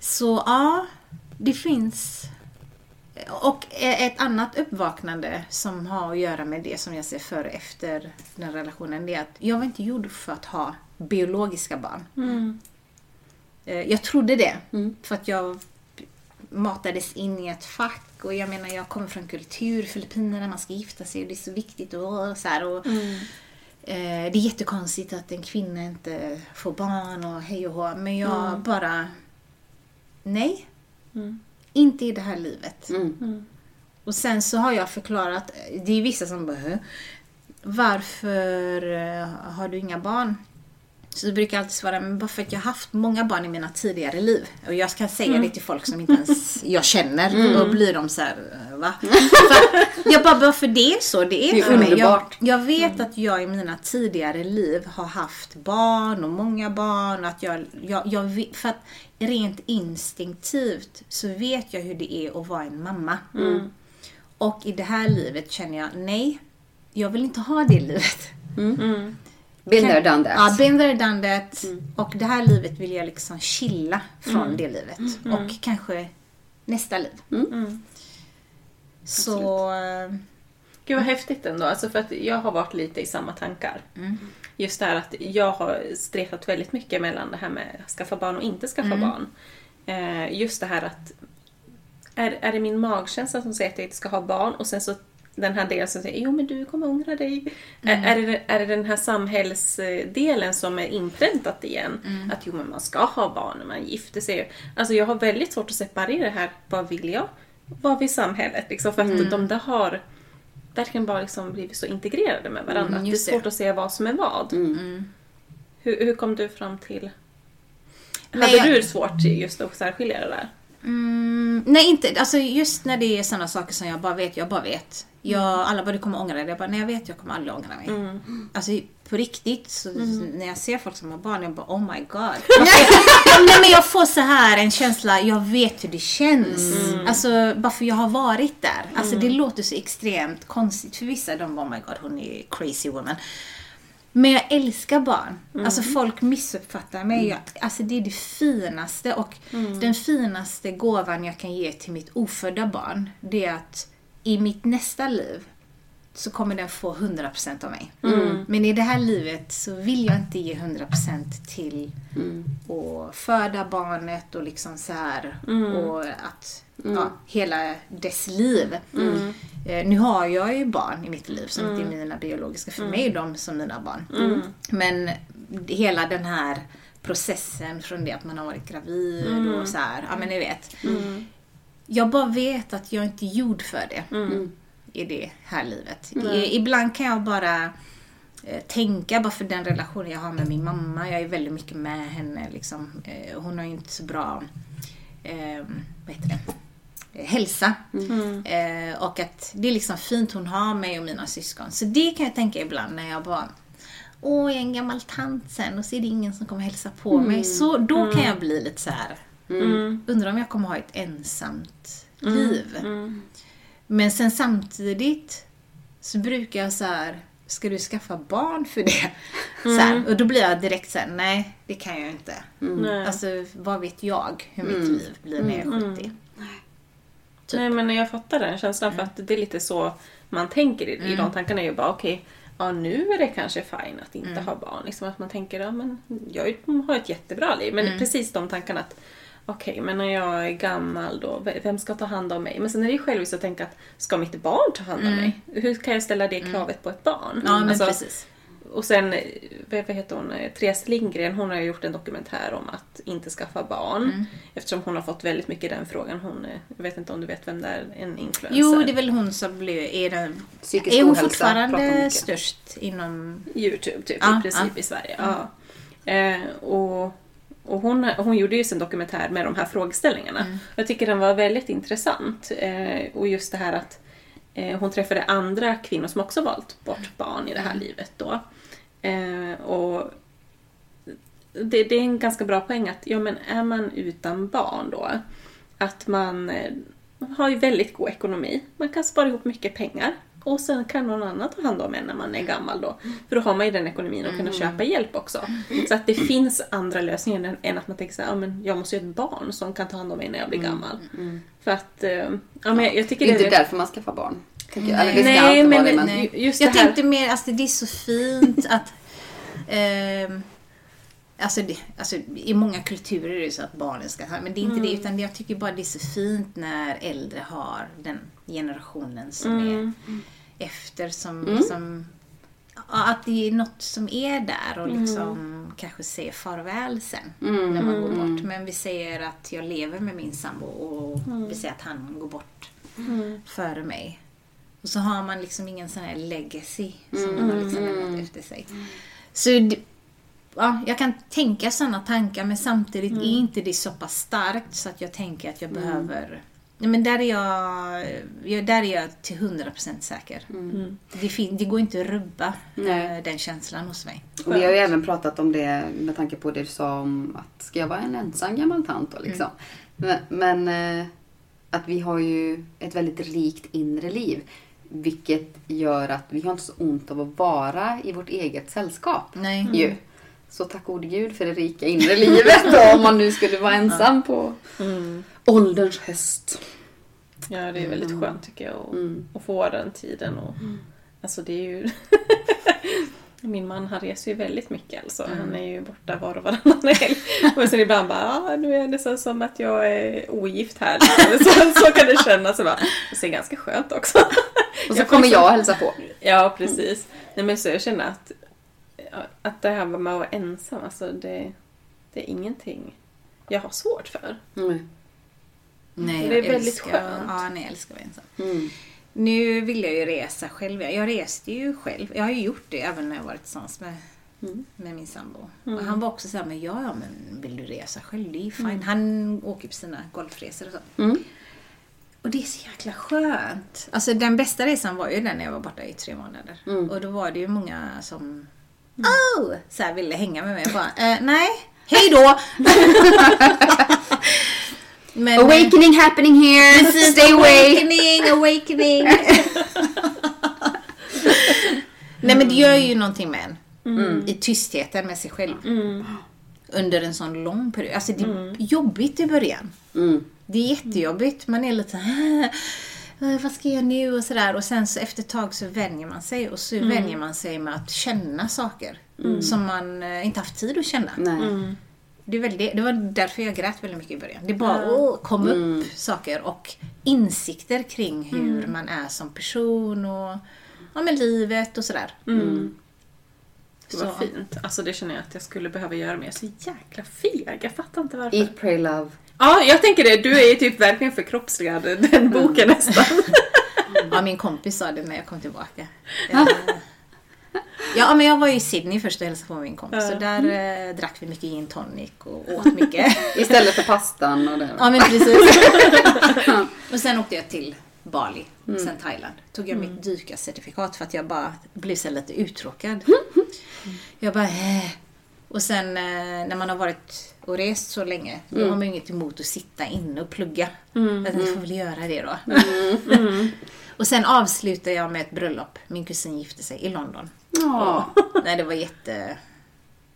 Så ja, det finns och ett annat uppvaknande som har att göra med det som jag ser före och efter den relationen, det är att jag var inte gjord för att ha biologiska barn. Eh, Jag trodde det, för att jag matades in i ett fack och jag menar jag kommer från kultur, Filippinerna, man ska gifta sig och det är så viktigt och så här. Och, eh, Det är jättekonstigt att en kvinna inte får barn och hej och hå, men jag bara... Nej. Inte i det här livet. Mm. Och sen så har jag förklarat, det är vissa som bara "Hä? Varför eh, har du inga barn? Så brukar jag alltid svara, men bara för att jag har haft många barn i mina tidigare liv. Och jag kan säga det till folk som inte ens (laughs) jag känner. Och blir de så här, "Eh, va? Jag bara, bara för det är så det är, Det är för mig. Jag, jag vet att jag i mina tidigare liv har haft barn och många barn. Att jag, jag, jag för att rent instinktivt så vet jag hur det är att vara en mamma. Och i det här livet känner jag, nej, jag vill inte ha det livet. Been there, done that. Ja, been there, done that. Och det här livet vill jag liksom chilla från det livet. Och kanske nästa liv. Så... eh, Gud vad häftigt ändå. Alltså för att jag har varit lite i samma tankar. Just det här att jag har stretat väldigt mycket mellan det här med att skaffa barn och inte skaffa barn. Eh, just det här att är, är det min magkänsla som säger att jag inte ska ha barn och sen så den här delen som säger jo men du kommer ångra dig. Är, är, det, är det den här samhällsdelen som är inpräntat igen? Att jo men man ska ha barn när man gifter sig. Alltså jag har väldigt svårt att separera det här. Vad vill jag? Vad vill samhället? Liksom, för att de där har verkligen bara liksom blivit så integrerade med varandra. Mm, det är just det. svårt att se vad som är vad. Hur, hur kom du fram till... Hade jag- du svårt just att särskilja det där? Mm, nej, inte. Alltså just när det är sådana saker som jag bara vet, jag bara vet. Jag, alla bara, du kommer ångra dig. Jag bara, nej jag vet, jag kommer aldrig ångra mig. Alltså på riktigt, så när jag ser folk som har barn, jag bara, oh my god. (laughs) nej, men jag får så här en känsla, jag vet hur det känns. Alltså bara för jag har varit där. Alltså det låter så extremt konstigt för vissa. De bara, oh my god, hon är crazy woman. Men jag älskar barn. Alltså folk missuppfattar mig. Jag, alltså det är det finaste och den finaste gåvan jag kan ge till mitt ofödda barn, det är att i mitt nästa liv så kommer den få 100% av mig. Men i det här livet så vill jag inte ge 100% till att föda barnet och liksom så här och att ja, hela dess liv. Eh, nu har jag ju barn i mitt liv som inte är mina biologiska. För mig är de som mina barn. Men hela den här processen från det att man har varit gravid och så här, ja men ni vet. Jag bara vet att jag inte är gjord för det i det här livet. I, ibland kan jag bara eh, tänka bara för den relationen jag har med min mamma. Jag är väldigt mycket med henne. Liksom. Eh, hon har ju inte så bra eh, vad heter det? Hälsa. Eh, och att det är liksom fint hon har mig och mina syskon. Så det kan jag tänka ibland när jag bara Åh, jag är en gammal tant sen och så är det ingen som kommer hälsa på mig. Så då kan jag bli lite så här. Undrar om jag kommer ha ett ensamt liv. Men sen samtidigt så brukar jag så här, ska du skaffa barn för det? (laughs) Så här, och då blir jag direkt så här, nej det kan jag inte. Nej. Alltså vad vet jag hur mitt liv blir när jag är 70? Typ. Nej men jag fattar den känslan för att det är lite så man tänker i, i de tankarna. är ju bara okej, ja nu är det kanske fine att inte ha barn. Liksom att man tänker, ja men jag har ett jättebra liv. Men precis de tankarna att okej, men när jag är gammal då, vem ska ta hand om mig? Men sen är det ju själviskt att tänka att ska mitt barn ta hand om mig? Hur kan jag ställa det kravet på ett barn? Ja men Alltså, precis. Och sen, vad heter hon, Eh, Therese Lindgren, hon har ju gjort en dokumentär om att inte skaffa barn. Mm. Eftersom hon har fått väldigt mycket den frågan. Hon, eh, jag vet inte om du vet vem det är, en influencer. Jo, det är väl hon som blev, är, den, Psykisk är hon fortfarande störst inom... Youtube typ, Ja, i princip ja. i Sverige. Ja. Eh, och och hon, hon gjorde ju sin dokumentär med de här frågeställningarna. Mm. Jag tycker den var väldigt intressant. Eh, och just det här att eh, hon träffade andra kvinnor som också valt bort barn i det Mm. här livet då. Eh, och det, det är en ganska bra poäng att ja, men är man utan barn då, att man eh, har ju väldigt god ekonomi. Man kan spara ihop mycket pengar. Och sen kan någon annan ta hand om en när man är gammal då. För då har man ju den ekonomin att kunna köpa hjälp också. Så att det finns andra lösningar än, att man tänker så här, ja, men jag måste ju ha ett barn som kan ta hand om mig när jag blir gammal. För att, eh, ja men jag, jag tycker Det är inte det därför man skaffar barn. Nej, inte vara men- det, men Nej. just jag det här- tänkte mer, alltså det är så fint att... (laughs) ehm, alltså, det, alltså i många kulturer är det så att barnen ska ha, men det är inte det utan jag tycker bara det är så fint när äldre har den generationen som är efter som liksom ja, att det är något som är där och liksom kanske säger farväl sen när man går bort. Men vi säger att jag lever med min sambo och vi säger att han går bort före mig. Och så har man liksom ingen sån här legacy som man har liksom lämnat efter sig. Så det, ja, jag kan tänka sådana tankar men samtidigt är inte det så pass starkt så att jag tänker att jag behöver men där är jag, där är jag till 100% säker. Det, fin, det går inte att rubba Nej. eh, den känslan hos mig. Och vi har ju även pratat om det med tanke på det du sa om att ska jag vara en ensam gammal tant då liksom. Men, men eh, att vi har ju ett väldigt rikt inre liv. Vilket gör att vi har inte så ont av att vara i vårt eget sällskap. Nej. Ju. Så tack gode gud för det rika inre livet då, (laughs) om man nu skulle vara ensam på ålderns höst. Ja, det är väldigt skönt tycker jag att, Mm. att få den tiden. Och, Alltså det är ju... (laughs) Min man han reser ju väldigt mycket alltså. Han är ju borta var och varannan helg. (laughs) Och sen ibland bara, ah, nu är det nästan som att jag är ogift här. Så, så kan det kännas. Och bara, det är ganska skönt också. Och så Jag kommer liksom- jag och hälsa på. Ja, precis. Nej, men så jag känner att, att det här med att vara ensam, alltså det, det är ingenting jag har svårt för. Mm. Nej, Det är väldigt älskar, skönt. Ja, nej, jag älskar att vara ensam. Mm. Nu vill jag ju resa själv. Jag reste ju själv. Jag har ju gjort det även när jag varit tillsammans med, Mm. med min sambo. Och han var också såhär, men ja, ja, men vill du resa själv? Det är ju fine. Han åker på sina golfresor och så. Mm. Och det är så jäkla skönt. Alltså den bästa resan var ju den när jag var borta i tre månader. Mm. Och då var det ju många som oh! så här ville hänga med mig. Bara, eh, nej, hej då! (laughs) Men, eh, Awakening happening here, Precis, stay away. Awakening, awakening. (laughs) Nej men det gör ju någonting med en. I tystheten med sig själv. Under en sån lång period. Alltså det är jobbigt i början. Mm. Det är jättejobbigt. Man är lite så här, "Äh, vad ska jag nu och sådär. Och sen så efter ett tag så vänjer man sig. Och så vänjer man sig med att känna saker. Som man eh, inte haft tid att känna. Nej. Det, är väl det, det var därför jag grät väldigt mycket i början. Det bara åh, kom upp saker och insikter kring hur man är som person och ja, med livet och sådär. Det var Så. fint. Alltså det känner jag att jag skulle behöva göra mer. Jag är så jäkla feg. Jag fattar inte varför. Eat, pray, love. Ja, jag tänker det. Du är ju typ verkligen förkroppsligad den boken nästan. (laughs) Ja, min kompis sa det när jag kom tillbaka. Ja, men jag var ju i Sydney först och hälsade på min kompis. Så där eh, drack vi mycket gin tonic och åt mycket. (laughs) Istället för pastan och det. Ja men precis. (laughs) och sen åkte jag till Bali, sen Thailand. Tog jag mitt dykarcertifikat för att jag bara blev så lite uttråkad. Jag bara eh. Och sen eh, när man har varit och rest så länge, då har man ju inget emot att sitta inne och plugga. Jag tänkte, jag får väl göra det då. (laughs) och sen avslutade jag med ett bröllop. Min kusin gifte sig i London. Ja. Nej, det var jätte...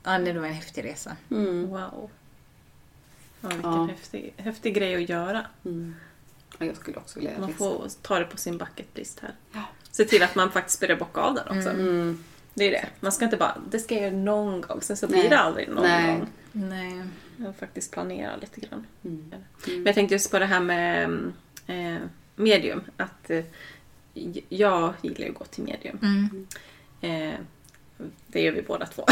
Ja, det var en häftig resa. Mm. Wow. Ja, vilken Ja. Häftig, häftig grej att göra. Mm. Ja, Jag skulle också vilja Man resa. får ta det på sin bucket list här. Ja. Se till att man faktiskt börjar bocka av den också. Mm. Det är det. Man ska inte bara, det ska jag göra någon gång, sen så Nej. blir det aldrig någon Nej. gång. Nej. Jag faktiskt planera lite grann. Mm. Men jag tänkte just på det här med eh, medium. Att eh, jag gillar ju att gå till medium. Mm. Eh, det gör vi båda två.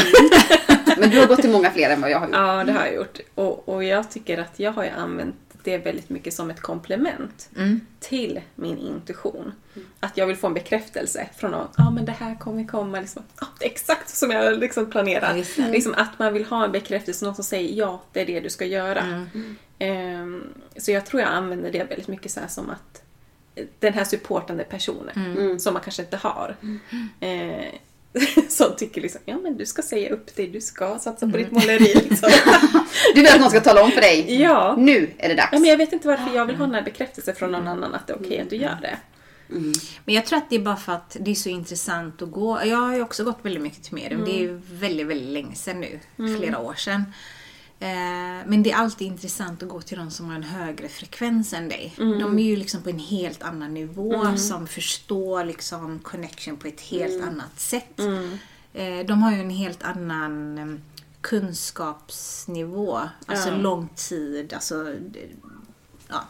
Men du har gått till många fler än vad jag har gjort. ja, det har jag gjort. Och, och jag tycker att jag har ju använt det väldigt mycket som ett komplement Mm. till min intuition. Att jag vill få en bekräftelse från någon. Ja, ah, men det här kommer komma. Liksom, ah, det är exakt som jag liksom planerar. Det. liksom att man vill ha en bekräftelse, någon som säger ja, det är det du ska göra. Mm. Ehm, så jag tror jag använder det väldigt mycket så här som att den här supportande personen Mm. som man kanske inte har. Eh, (laughs) som tycker liksom, ja men du ska säga upp dig, du ska satsa på ditt måleri. Liksom. (laughs) Du vill att någon ska tala om för dig. ja. Nu är det dags. ja, men jag vet inte varför jag vill ha den här bekräftelsen från någon annan att det är okej att du gör det. Mm. Men jag tror att det är bara för att det är så intressant att gå. Jag har ju också gått väldigt mycket till medium. Det är ju väldigt, väldigt länge sedan nu. Flera år sedan. Eh, men det är alltid intressant att gå till de som har en högre frekvens än dig. De är ju liksom på en helt annan nivå som förstår liksom connection på ett helt annat sätt. Eh, de har ju en helt annan eh, kunskapsnivå. Alltså Ja. lång tid. Alltså, ja.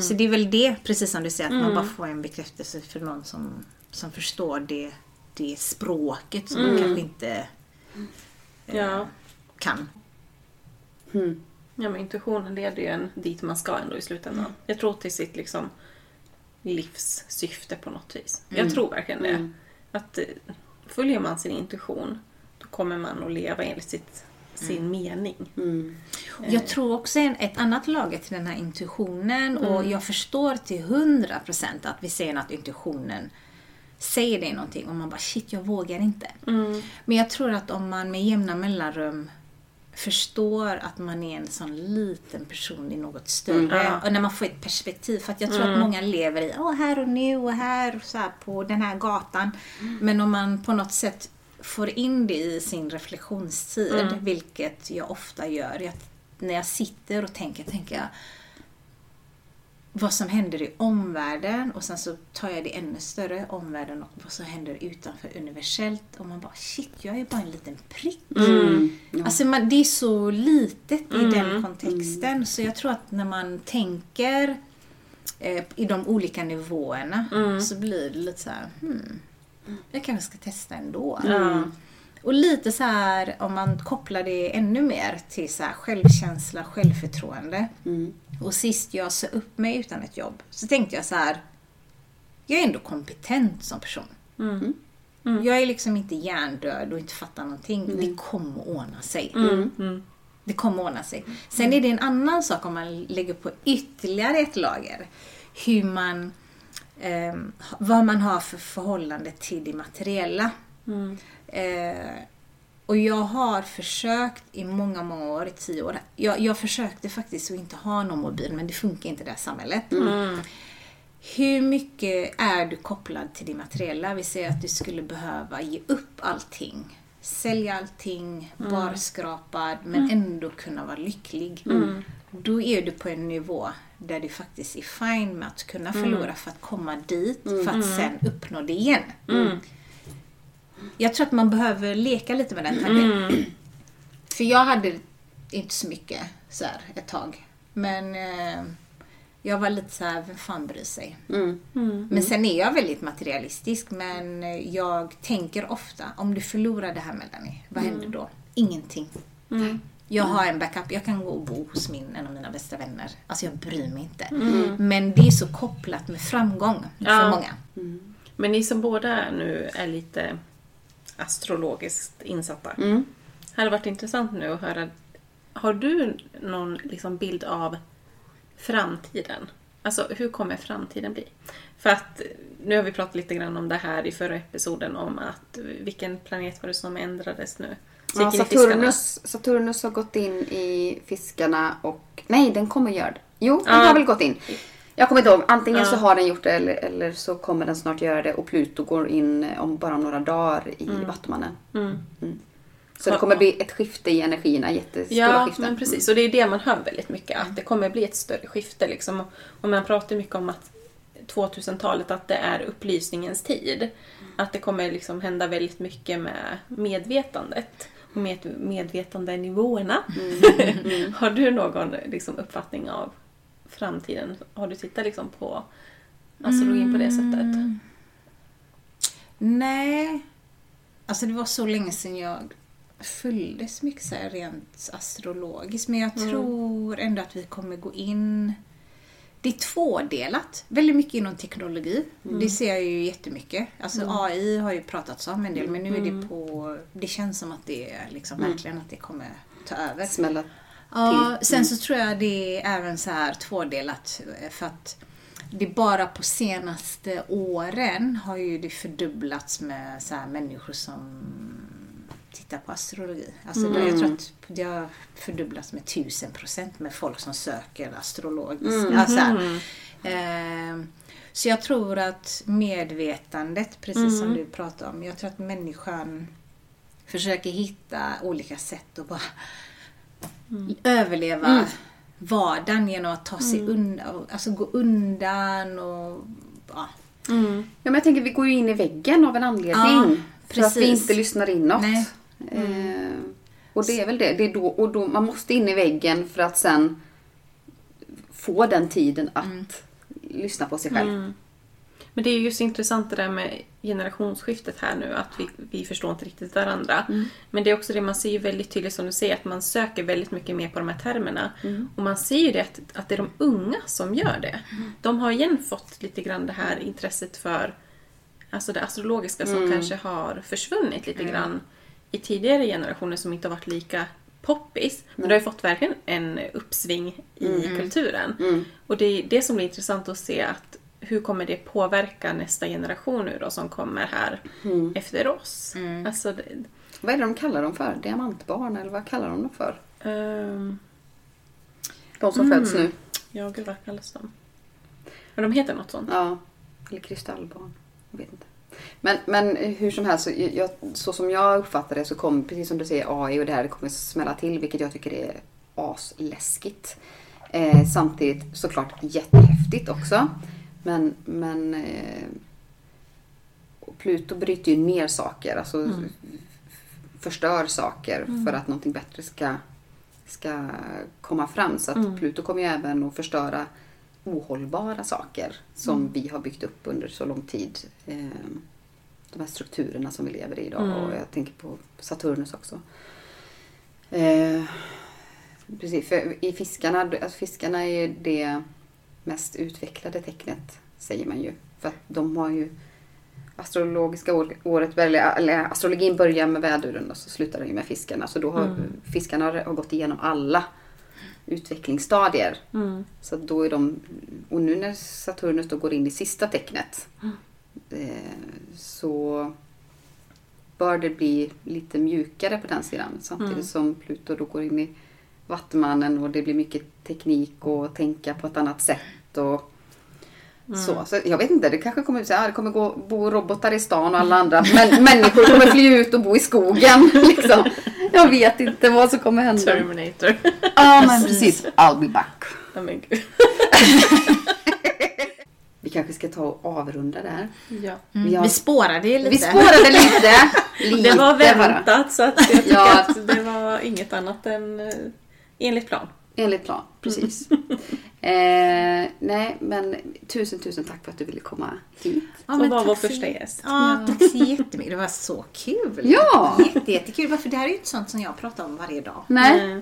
Så det är väl det, precis som du säger, att man bara får en bekräftelse för någon som, som förstår det, det språket som man kanske inte eh, Ja. kan. Mm. ja, men intuitionen leder ju en dit man ska ändå i slutändan. Jag tror till sitt liksom livssyfte på något vis. Jag tror verkligen det. Att eh, följer man sin intuition då kommer man att leva enligt sitt sin mening. Mm. Jag tror också en, ett annat lager till den här intuitionen och jag förstår till 100% att vi säger att intuitionen säger dig någonting och man bara shit, jag vågar inte. Men jag tror att om man med jämna mellanrum förstår att man är en sån liten person i något större. Ja. Och när man får ett perspektiv. För att jag tror att många lever i Åh, här och nu och här, så här på den här gatan. Men om man på något sätt får in det i sin reflektionstid, vilket jag ofta gör. Jag, när jag sitter och tänker, tänker jag vad som händer i omvärlden och sen så tar jag det ännu större, omvärlden och vad som händer utanför universellt och man bara shit, jag är bara en liten prick. Mm. Ja. Alltså man, det är så litet i den kontexten så jag tror att när man tänker eh, i de olika nivåerna så blir det lite så här, hmm, jag kanske ska testa ändå. Och lite så här om man kopplar det ännu mer till så här självkänsla, självförtroende. Mm. Och sist jag sa upp mig utan ett jobb så tänkte jag så här. Jag är ändå kompetent som person. Mm. Jag är liksom inte hjärndöd och inte fattar någonting. Det kommer att ordna sig. Mm. Det kommer att ordna sig. Sen är det en annan sak om man lägger på ytterligare ett lager. Hur man, ehm, vad man har för förhållande till det materiella. Mm. Eh, och jag har försökt i många, många år, i tio år. Jag, jag försökte faktiskt att inte ha någon mobil, men det funkar inte i det här samhället. Mm. Hur mycket är du kopplad till det materiella? Vi säger att du skulle behöva ge upp allting. Sälja allting, vara skrapad, men ändå kunna vara lycklig. Då är du på en nivå där du faktiskt är fine med att kunna förlora för att komma dit, för att sen uppnå det igen. Jag tror att man behöver leka lite med den tanken. För jag hade inte så mycket så här ett tag. Men eh, jag var lite så här, vem fan bryr sig? Mm. Men sen är jag väldigt materialistisk. Men jag tänker ofta, om du förlorar det här Melanie, vad händer då? Ingenting. Mm. Jag har en backup. Jag kan gå och bo hos min, en av mina bästa vänner. Alltså jag bryr mig inte. Men det är så kopplat med framgång för Ja. många. Men ni som båda nu är lite astrologiskt insatta. Mm. Det hade varit intressant nu att höra. Har du någon liksom bild av framtiden? Alltså hur kommer framtiden bli? För att nu har vi pratat lite grann om det här i förra episoden om att vilken planet var det som ändrades nu? Ja. Saturnus, Saturnus har gått in i fiskarna och... Nej, den kommer göra det. Jo, den Ja. har väl gått in. Jag kommer inte ihåg. Antingen Ja. så har den gjort det eller, eller så kommer den snart göra det. Och Pluto går in om bara några dagar i Vattumannen. Mm. Så det kommer bli ett skifte i energierna. Jättestora Ja, skiften. men precis. Och det är det man hör väldigt mycket. Att det kommer bli ett större skifte. Liksom. Och man pratar mycket om att 2000-talet, att det är upplysningens tid. Att det kommer liksom hända väldigt mycket med medvetandet. Och med medvetandenivåerna. (laughs) Har du någon liksom, uppfattning av framtiden? Har du tittat liksom, på astrologin på det sättet? Nej. Alltså det var så länge sedan jag följde så mycket så här rent astrologiskt. Men jag tror ändå att vi kommer gå in... Det är tvådelat. Väldigt mycket inom teknologi. Det ser jag ju jättemycket. Alltså AI har ju pratats om en del men nu är det på... Det känns som att det är liksom verkligen att det kommer ta över. Smälla Ja, sen så tror jag det är även så här tvådelat eh, för att det bara på senaste åren har ju det fördubblats med så människor som tittar på astrologi. Alltså det, jag tror att det har fördubblats med tusen procent med folk som söker astrologiskt. Ja, så, här. Ehm, så jag tror att medvetandet, precis som du pratade om, jag tror att människan försöker hitta olika sätt att bara överleva vardagen genom att ta sig undan, alltså gå undan och ja. Mm. Ja, men jag tänker vi går ju in i väggen av en anledning. Ja, för att vi inte lyssnar inåt. Nej. Eh, och det är väl det. det är då, och då, man måste in i väggen för att sen få den tiden att Mm. lyssna på sig själv. Mm. Men det är just intressant det där med generationsskiftet här nu, att vi, vi förstår inte riktigt varandra. Men det är också det man ser ju väldigt tydligt som du säger, att man söker väldigt mycket mer på de här termerna. Och man ser ju det att, att det är de unga som gör det. De har igen fått lite grann det här intresset för alltså det astrologiska som kanske har försvunnit lite grann i tidigare generationer som inte har varit lika poppis. Men det har ju fått verkligen en uppsving i kulturen. Mm. Och det är det som blir intressant att se att hur kommer det påverka nästa generation nu då som kommer här Mm. efter oss? Alltså, det, Vad är det de kallar dem för? Diamantbarn eller vad kallar de dem för? ehm, De som föds nu. ja, gud vad kallas de? Men de heter något sånt. Ja. Eller kristallbarn. Jag vet inte. Men, men hur som helst, så, jag, så som jag uppfattar det så kommer, precis som du säger, AI och det här kommer smälla till vilket jag tycker är asläskigt. Eh, samtidigt såklart jättehäftigt också. Men, men eh, Pluto bryter ju ner saker, alltså förstör saker för att någonting bättre ska, ska komma fram. Så att Pluto kommer ju även att förstöra ohållbara saker som vi har byggt upp under så lång tid. Eh, de här strukturerna som vi lever i idag och jag tänker på Saturnus också. Eh, precis, för i fiskarna, alltså fiskarna är det mest utvecklade tecknet säger man ju. För att de har ju astrologiska år- året, eller, astrologin börjar med väduren och så slutar den ju med fiskarna. Så då har fiskarna har gått igenom alla utvecklingsstadier. Mm. Så då är de, och nu när Saturnus då går in i sista tecknet eh, så bör det bli lite mjukare på den sidan. Samtidigt som Pluto då går in i Vattumannen och det blir mycket teknik och tänka på ett annat sätt. Och så. så jag vet inte, det kanske kommer, så här, det kommer gå, bo robotar i stan och alla andra men, (laughs) människor kommer fly ut och bo i skogen. (laughs) Liksom. Jag vet inte vad som kommer hända. Terminator. Ja men precis, I'll be back. Ja, men gud. (laughs) Vi kanske ska ta och avrunda där. Ja. Vi, har, Vi spårade ju lite. vi spårade lite. lite Det var bara. väntat så att jag tycker Ja. att det var inget annat än eh, enligt plan. Enligt plan, precis. (laughs) eh, nej, men tusen, tusen tack för att du ville komma hit. Ja, och men var tack vår första gäst. Ja, tack så jättemycket. Det var så kul. Ja. Jätte, jättekul. För det här är ju inte sånt som jag pratar om varje dag. Nej.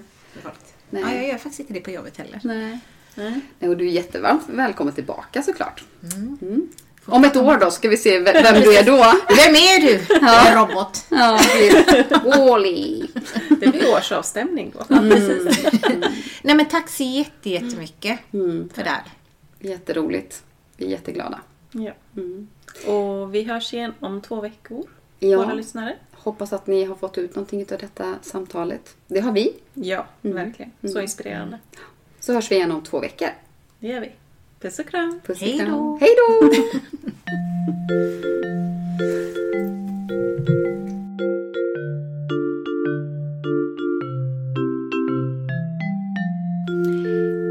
Nej. Ja, jag gör faktiskt inte det på jobbet heller. nej. nej. Nej, och du är jättevarmt välkommen tillbaka såklart. Mm. Om ett år då ska vi se ve- vem du är då. (laughs) Vem är du? Jag är robot. Ja. Wall-E. Det blir årsavstämning då. (laughs) Nej men tack så jätte, jättemycket Mm. för det här. Jätteroligt. Vi är jätteglada. Ja. Mm. Och vi hörs igen om två veckor, Ja. våra lyssnare. Hoppas att ni har fått ut någonting av detta samtalet. Det har vi. Ja, verkligen. Så inspirerande. Så hörs vi igen om två veckor. Det gör vi. Puss och kram. Puss och Hej då. Hej då! (laughs)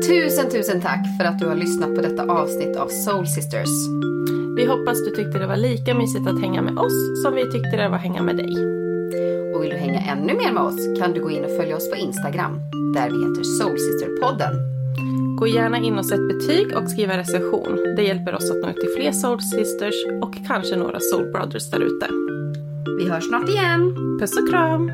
Tusen, tusen tack för att du har lyssnat på detta avsnitt av Soul Sisters. Vi hoppas du tyckte det var lika mysigt att hänga med oss som vi tyckte det var att hänga med dig. Och vill du hänga ännu mer med oss kan du gå in och följa oss på Instagram där vi heter Soul Sister-podden. Gå gärna in och sätt betyg och skriv en recension. Det hjälper oss att nå ut till fler Soul Sisters och kanske några Soul Brothers där ute. Vi hörs snart igen. Puss och kram!